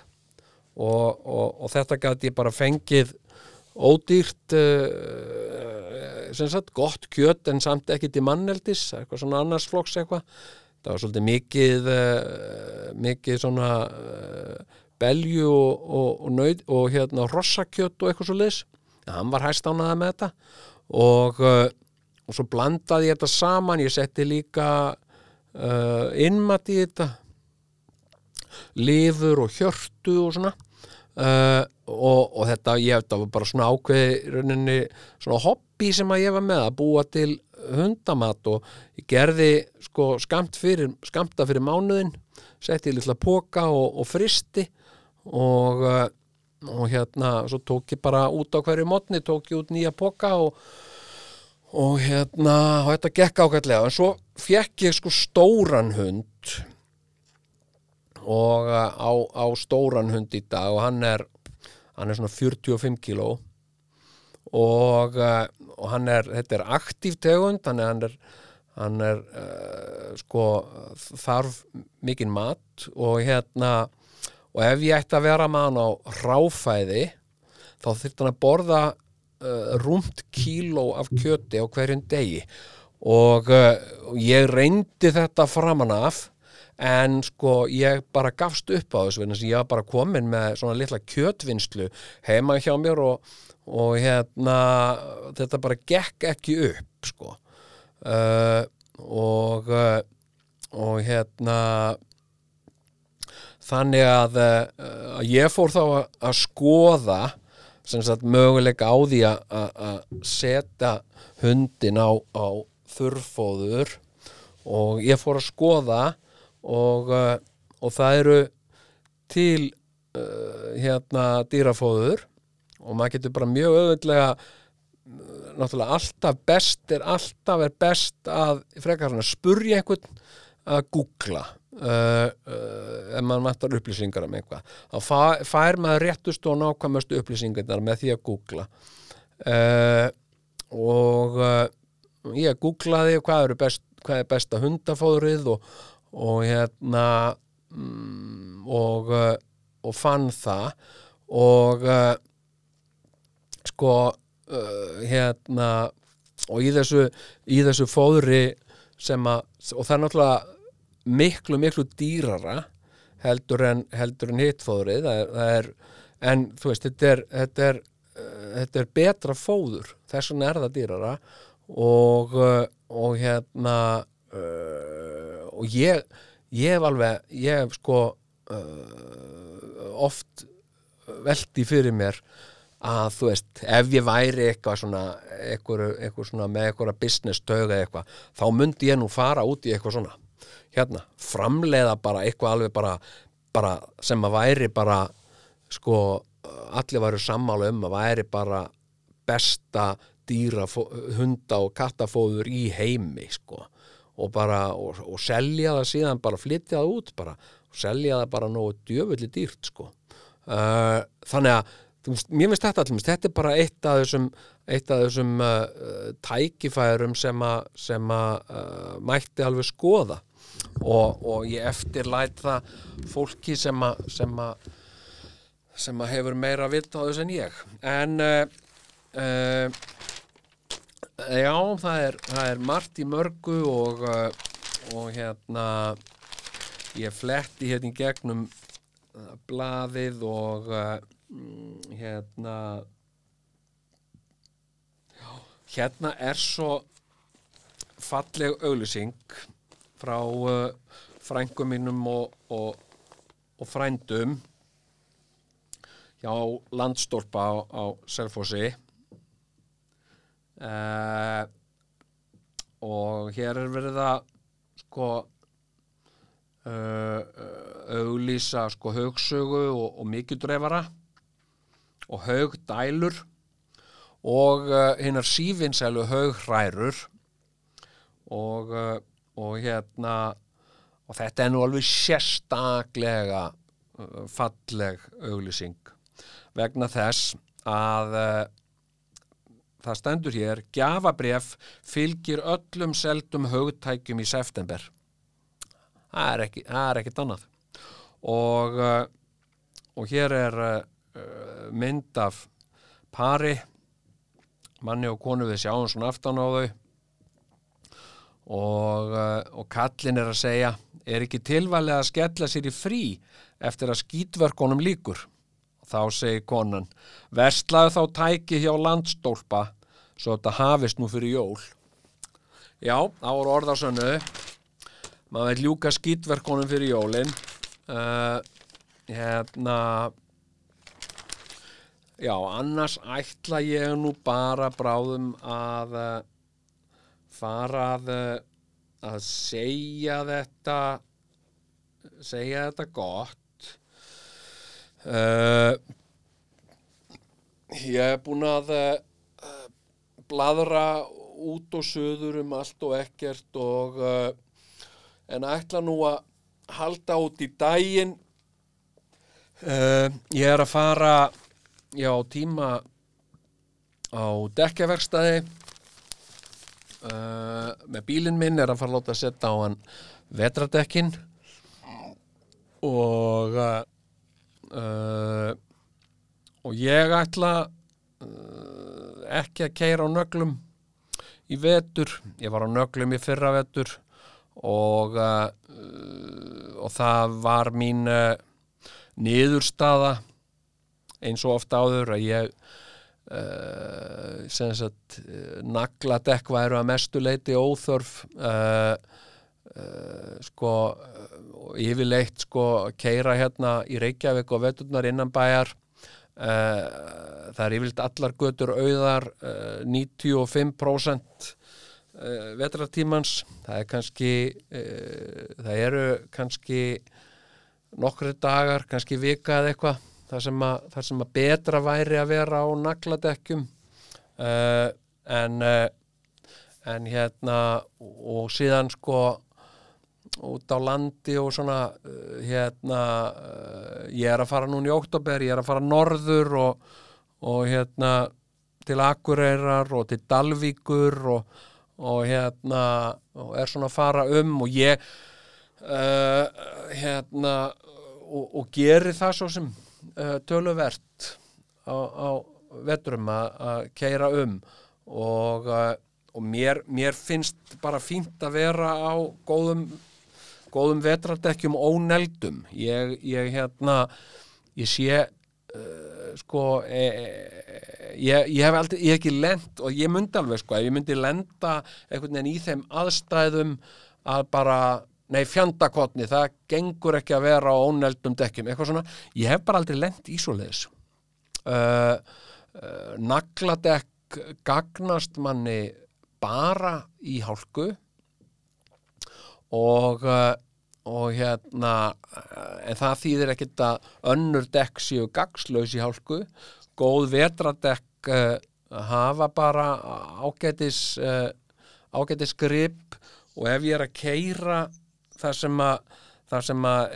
og, og, og þetta gæti ég bara fengið ódýrt sagt gott kjöt en samt ekki til manneldis eitthvað svona annars flokks eitthvað. Það var svolítið mikið uh, mikið svona uh, belju og, og, og, nöð, og hérna rossakjöt og eitthvað svo leis hann var hæst ánaða með þetta. Uh, og svo blandaði ég þetta saman ég setti líka innmat í þetta. Lifur og hjörtu og svona uh, og, og þetta ég þetta var bara svona ákveði rauninni svona hobby sem að ég var með að búa til hundamat og ég gerði sko skamt fyrir, skamta fyrir mánuðin setti í litla póka og, og fristi og, uh, og hérna svo tók ég bara út á hverju mótni tók ég út nýja póka og hérna, og þetta gekk ágætlega. En svo fekk ég sko stóran hund og uh, á, á stóran hund í dag og hann er hann er svona 45 kíló og, uh, og hann er, þetta er aktív tegund þannig að hann er hann er uh, sko þarf mikinn mat og hérna og ef ég ætti að vera með hann á ráfæði þá þyrfti hann að borða uh, rúmt kíló af kjöti á hverjum degi. Og uh, ég reyndi þetta framan af en sko ég bara gafst upp á þessu ég var bara komin með svona litla kjötvinnslu heima hjá mér og, og hérna þetta bara gekk ekki upp sko. Uh, og uh, og hérna þannig að, uh, að ég fór þá að, að skoða sagt möguleika á því að setja hundin á, á þurrfóður. Og ég fór að skoða og, uh, og það eru til uh, hérna dýrafóður. Og maður getur bara mjög auðvitlega náttúrulega alltaf best er alltaf er best að frekar að spurja einhvern að googla uh, uh, ef maður mættar upplýsingar um eitthvað. Þá fær, fær maður réttustu og nákvæmustu upplýsingarnar með því að googla. Uh, og uh, ég googlaði hvað, best, hvað er besta hundafóðrið og, og hérna mm, og, uh, og fann það. Og uh, sko uh, hérna og í þessu, í þessu fóðri sem að, og það er náttúrulega miklu, miklu dýrara heldur en, en hitt fóðrið. Það það er, en þú veist þetta er, þetta er, þetta er betra fóður, þess vegna er það dýrara. Og, og hérna uh, og ég ég hef alveg, ég hef sko uh, oft veldi fyrir mér að þú veist, ef ég væri eitthvað svona, eitthvað, eitthvað svona með eitthvað business töga eitthvað, þá myndi ég nú fara út í eitthvað svona. Hérna, framleiða bara eitthvað alveg bara, bara sem að væri bara sko, allir væru sammála um að væri bara besta dýra hunda og kattafóður í heimi sko og bara, og, og selja það síðan bara flytja það út bara og selja það bara nógu djöfulli dýrt sko. Uh, þannig að mér finnst þetta allmest, þetta er bara eitt af þessum, eitt af þessum uh, tækifærum sem að uh, mætti alveg skoða. Og, og ég eftirlæt það fólki sem að hefur meira vilt á þess en ég. En uh, já, það er, það er margt í mörgu og, uh, og hérna ég fletti hérna í gegnum uh, blaðið og uh, mm, hérna hérna er svo falleg auglýsing frá frængum mínum og, og, og frændum hjá landstólpa á, á Selfossi uh, og hér er verið að sko uh, auglýsa sko haugsögu og, og mikildreifara og haugdælur og uh, hinnar sífinsælu haughræður og, og hérna og þetta er nú alveg sérstaklega falleg auglýsing vegna þess að það stendur hér gjafabref fylgir öllum seldum haugtækjum í september. Það er ekki, það er ekkit annað. Og uh, og hér er uh, mynd af pari manni og konu við sjáum svona aftan á þau. Og, uh, og kallin er að segja er ekki tilvalið að skella sér í frí eftir að skýtverkonum líkur þá segir konan verslaðu þá tæki hjá landstólpa svo þetta hafist nú fyrir jól. Já, þá voru orðarsönnu maður vil ljúka skýtverkonum fyrir jólin. Uh, hérna já, annars ætla ég nú bara bráðum að uh, fara að uh, að segja þetta segja þetta gott uh, ég er búin að uh, bladra út og söður um allt og ekkert og uh, en ætla nú að halda út í daginn. Ég er að fara já tíma á dekkjaverkstæði. Uh, með bílinn minn er að fara að láta að setja á hann vetradekkin og uh, uh, og ég ætla uh, ekki að keira á nöglum í vetur. Ég var á nöglum í fyrra vetur og uh, og það var mín niðurstaða eins og ofta áður að ég uh, sem sagt uh, nagladekk væru að mestu leiti óþörf. Uh, sko yfirleitt sko keira hérna í Reykjavík og veturnar innan bæjar. Uh, það er yfirleitt allar götur auðar uh, 95% uh, vetrartímans. Það er kannski það eru kannski nokkri dagar, kannski vika eða eitthvað þar sem, sem að betra væri að vera á nagladekkjum. En en hérna og síðan sko út á landi og svona uh, hérna uh, ég er að fara núna í oktober, ég er að fara norður og, og hérna til Akureyrar og til Dalvíkur og, og hérna og er svona að fara um og ég uh, hérna og, og geri það svo sem uh, töluvert á, á vetrum að að keira um og, uh, og mér, mér finnst bara fínt að vera á góðum góðum vetrardekkjum óneldum. Ég, ég hérna ég sé uh, sko e, e, ég, ég hef aldrei, ég hef ekki lent og ég myndi alveg sko, ef ég myndi lenda einhvern veginn í þeim aðstæðum að bara, nei fjandakotni það gengur ekki að vera á óneldum dekkjum, eitthvað svona, ég hef bara aldrei lent í svoleiðis. Uh, uh, nagladekk gagnast manni bara í hálku og uh, og hérna uh, en það þýðir ekkit að önnur dekk séu gagslaus í hálku. Góð vetradekk uh, hafa bara ágætis uh, ágætis grip. Og ef ég er að keira það sem að það sem að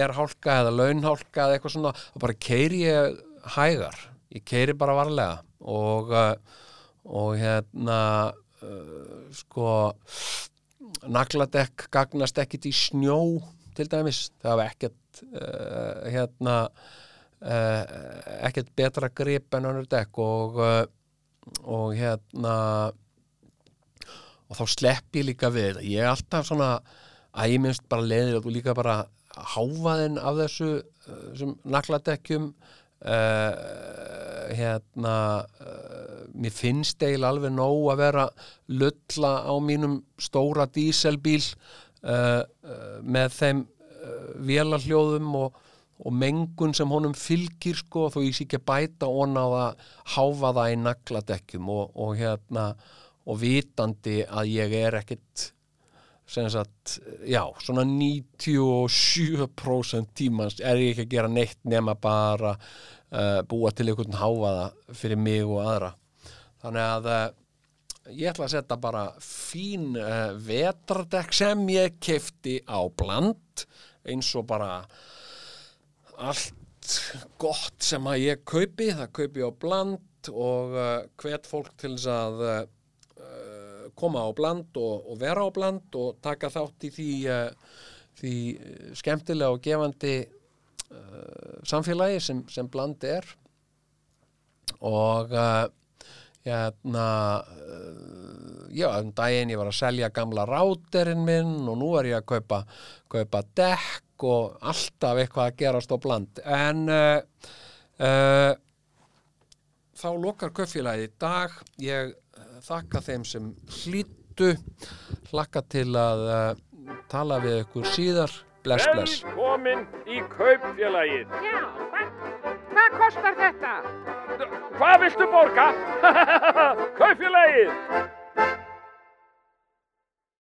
er hálka eða launhálka eða eitthvað svona þá bara keiri ég hægar. Ég keiri bara varlega. Og og hérna sko nagladekk gagnast ekkit í snjó til dæmis, það hafa ekkert uh, hérna uh, ekkert betra grip en önnur dekk og uh, og hérna og þá slepp ég líka við þetta. ég er alltaf svona að ég minnst bara leiðir og líka bara háfaðinn af þessu nagladekkjum uh, hérna uh, mér finnst eiginlega alveg nóg að vera lulla á mínum stóra díselbíl uh, með þeim vélarhljóðum og, og mengun sem honum fylgir sko þó ég sé ekki bæta onna á að háfa það í nagladekkjum og, og hérna og vitandi að ég er ekkit sagt, já, svona 97% tímans er ég ekki að gera neitt nema bara uh, búa til einhvern háfaða fyrir mig og aðra. Þannig að uh, ég ætla að setja bara fín uh, vetardekk sem ég kefti á bland eins og bara allt gott sem að ég kaupi, það kaupi á bland og hvet fólk til þess að koma á bland og, og vera á bland og taka þátt í því, uh, því uh, skemmtilega og gefandi uh, samfélagi sem, sem bland er. Og uh, hérna uh, já, um daginn ég var að selja gamla ráterinn minn og nú er ég að kaupa, kaupa dekk og alltaf eitthvað að gerast á bland. En þá lokar kaupfélagið í dag. Ég þakka þeim sem hlýttu hlakka til að uh, tala við ykkur síðar bless bless Velkomin í kaupfélagið. Já, hvað, hvað kostar þetta? Hvað viltu borga? kaupfélagið.